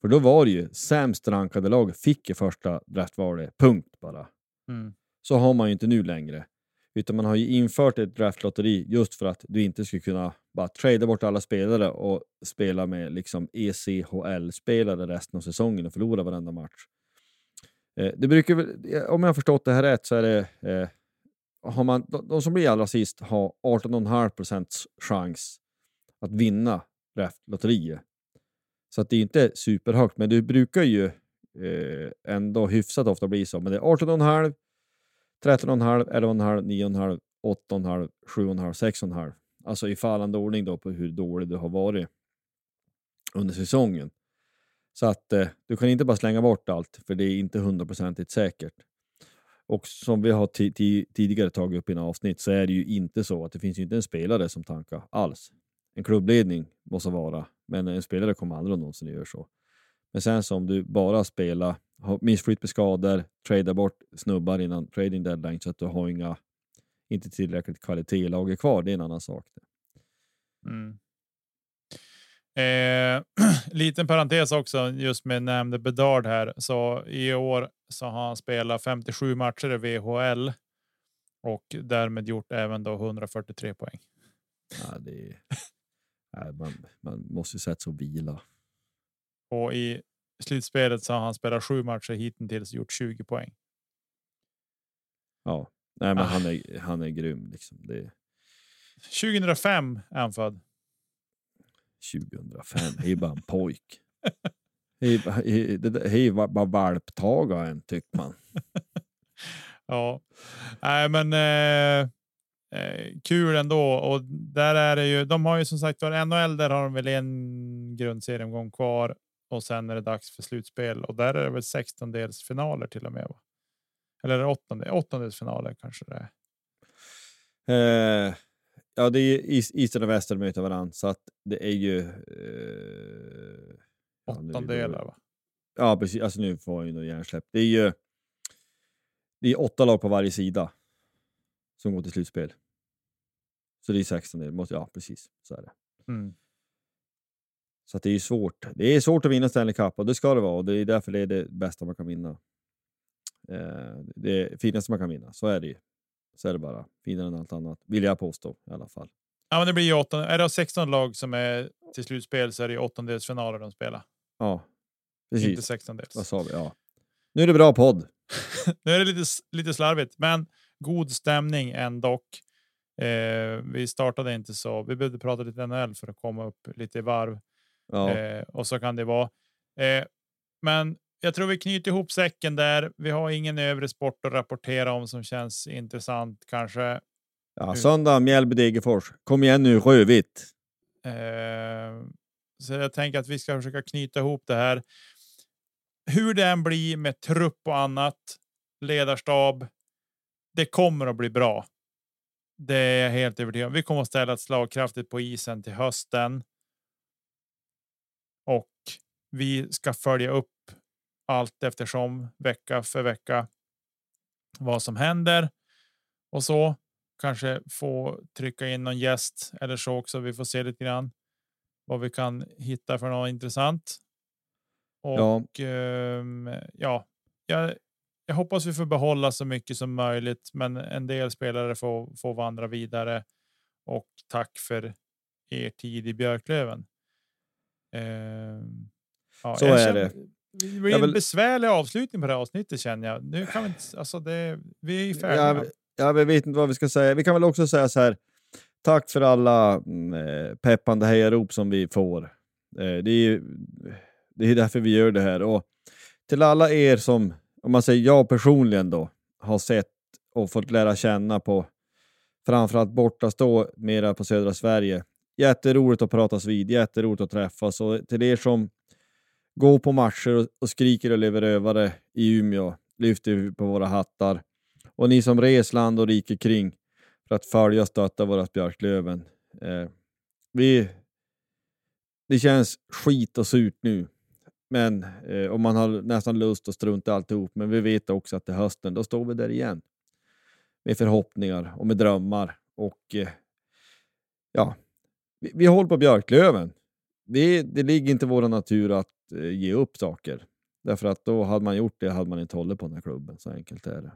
Speaker 2: För då var det ju sämst rankade lag fick i första draftvalet, punkt bara. Mm. Så har man ju inte nu längre. Utan man har ju infört ett draftlotteri just för att du inte skulle kunna bara trada bort alla spelare och spela med liksom ECHL-spelare resten av säsongen och förlora varenda match. Eh, det brukar om jag har förstått det här rätt så är det eh, har man, de, de som blir allra sist har 18,5% chans att vinna lotteriet. Så att det är inte superhögt, men det brukar ju eh, ändå hyfsat ofta bli så. Men det är 18,5, 13,5, 11,5, 9,5, 8,5, 7,5, 6,5. Alltså i fallande ordning då på hur dålig du har varit under säsongen. Så att eh, du kan inte bara slänga bort allt, för det är inte hundraprocentigt säkert. Och som vi har tidigare tagit upp i en avsnitt så är det ju inte så att det finns ju inte en spelare som tankar alls en klubbledning måste vara, men en spelare kommer aldrig någonsin göra så. Men sen så om du bara spelar, har missflytt med skador, tradar bort snubbar innan trading deadline så att du har inga, inte tillräckligt kvalitet i laget kvar, det är en annan sak.
Speaker 1: Mm. Eh, liten parentes också just med nämnde Bedard här. Så i år så har han spelat 57 matcher i VHL och därmed gjort även då 143 poäng.
Speaker 2: Ja, det Nej, man, man måste ju sätta sig och vila.
Speaker 1: Och i slutspelet så har han spelat sju matcher hittills och gjort 20 poäng.
Speaker 2: Ja, nej, men ah. han är han är grym liksom. Det...
Speaker 1: 2005 är han född.
Speaker 2: 2005, det är bara en pojk. Det är bara valptagaren tycker man.
Speaker 1: ja, nej, men eh, eh, kul ändå. Och där är det ju. De har ju som sagt var NHL. Där har de väl en grundseriemgång kvar och sen är det dags för slutspel och där är det väl 16 finaler till och med. Va? Eller åttonde, åttondelsfinaler kanske det är.
Speaker 2: Eh, ja, det är isen och väster möter varandra, så att det är ju... Eh, ja,
Speaker 1: Åttondelar va?
Speaker 2: Ja, precis. Alltså nu får jag ju hjärnsläpp. Det är ju det är åtta lag på varje sida som går till slutspel. Så det är 16 det måste Ja, precis. Så är det.
Speaker 1: Mm.
Speaker 2: Så det är svårt. Det är svårt att vinna Stanley Cup och det ska det vara. Och det är därför det är det bästa man kan vinna. Eh, det finaste man kan vinna. Så är det ju. Så är det bara. Finare än allt annat. Vill jag påstå i alla fall.
Speaker 1: Ja, men det blir ju åtta. Är det 16 lag som är till slutspel så är det åttondelsfinaler de spelar.
Speaker 2: Ja,
Speaker 1: Inte
Speaker 2: precis.
Speaker 1: 16
Speaker 2: Vad sa vi? Ja. Nu är det bra podd.
Speaker 1: Nu är det lite, lite slarvigt, men god stämning ändå. Eh, vi startade inte så. Vi behövde prata lite NHL för att komma upp lite i varv
Speaker 2: Ja.
Speaker 1: eh, och så kan det vara. Eh, men jag tror vi knyter ihop säcken där. Vi har ingen övrig sport att rapportera om som känns intressant kanske.
Speaker 2: ja söndag, Mjällby-Degerfors. Kom igen nu, Rödvitt.
Speaker 1: Eh, så jag tänker att vi ska försöka knyta ihop det här. Hur det än blir med trupp och annat, ledarstab. Det kommer att bli bra. Det är jag helt övertygad om. Vi kommer att ställa ett slagkraftigt på isen till hösten. Och vi ska följa upp allt eftersom vecka för vecka vad som händer och så kanske få trycka in någon gäst eller så också. Vi får se lite grann vad vi kan hitta för något intressant. Och ja, ja jag, jag hoppas vi får behålla så mycket som möjligt, men en del spelare får, får vandra vidare. Och tack för er tid i Björklöven. Ehm, ja,
Speaker 2: Så är
Speaker 1: känner-
Speaker 2: det.
Speaker 1: Det blir en
Speaker 2: vill-
Speaker 1: besvärlig avslutning på det här avsnittet känner jag. Nu kan vi inte, alltså det, vi är färdiga.
Speaker 2: Jag, jag vet inte vad vi ska säga. Vi kan väl också säga så här. Tack för alla mm, eh, peppande hejarop som vi får. Eh, det, är, ju- det är därför vi gör det här. Och till alla er som, om man säger jag personligen då, har sett och fått lära känna på framförallt bortastå mera på södra Sverige. Jätteroligt att pratas vid, jätteroligt att träffas. Och till er som går på matcher och, och skriker och lever rövare i Umeå, lyfter vi på våra hattar. Och ni som res land och rike kring för att följa och stötta vårat Björklöven. Eh, vi, det känns skit och surt nu. Men, eh, om man har nästan lust att strunta i alltihop. Men vi vet också att till hösten, då står vi där igen. Med förhoppningar och med drömmar. Och eh, ja, vi, vi håller på Björklöven. Vi, det ligger inte i vår natur att eh, ge upp saker. Därför att då hade man gjort det hade man inte hållit på den här klubben. Så enkelt är det.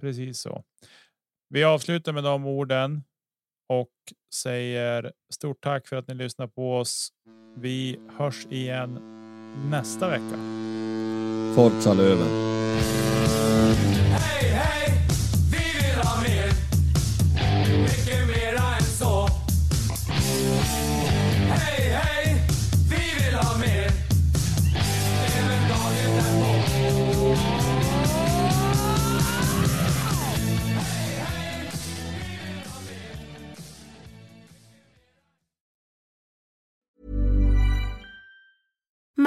Speaker 1: Precis så. Vi avslutar med de orden och säger stort tack för att ni lyssnar på oss. Vi hörs igen nästa vecka.
Speaker 2: Forza Löven!
Speaker 3: Hej, hej,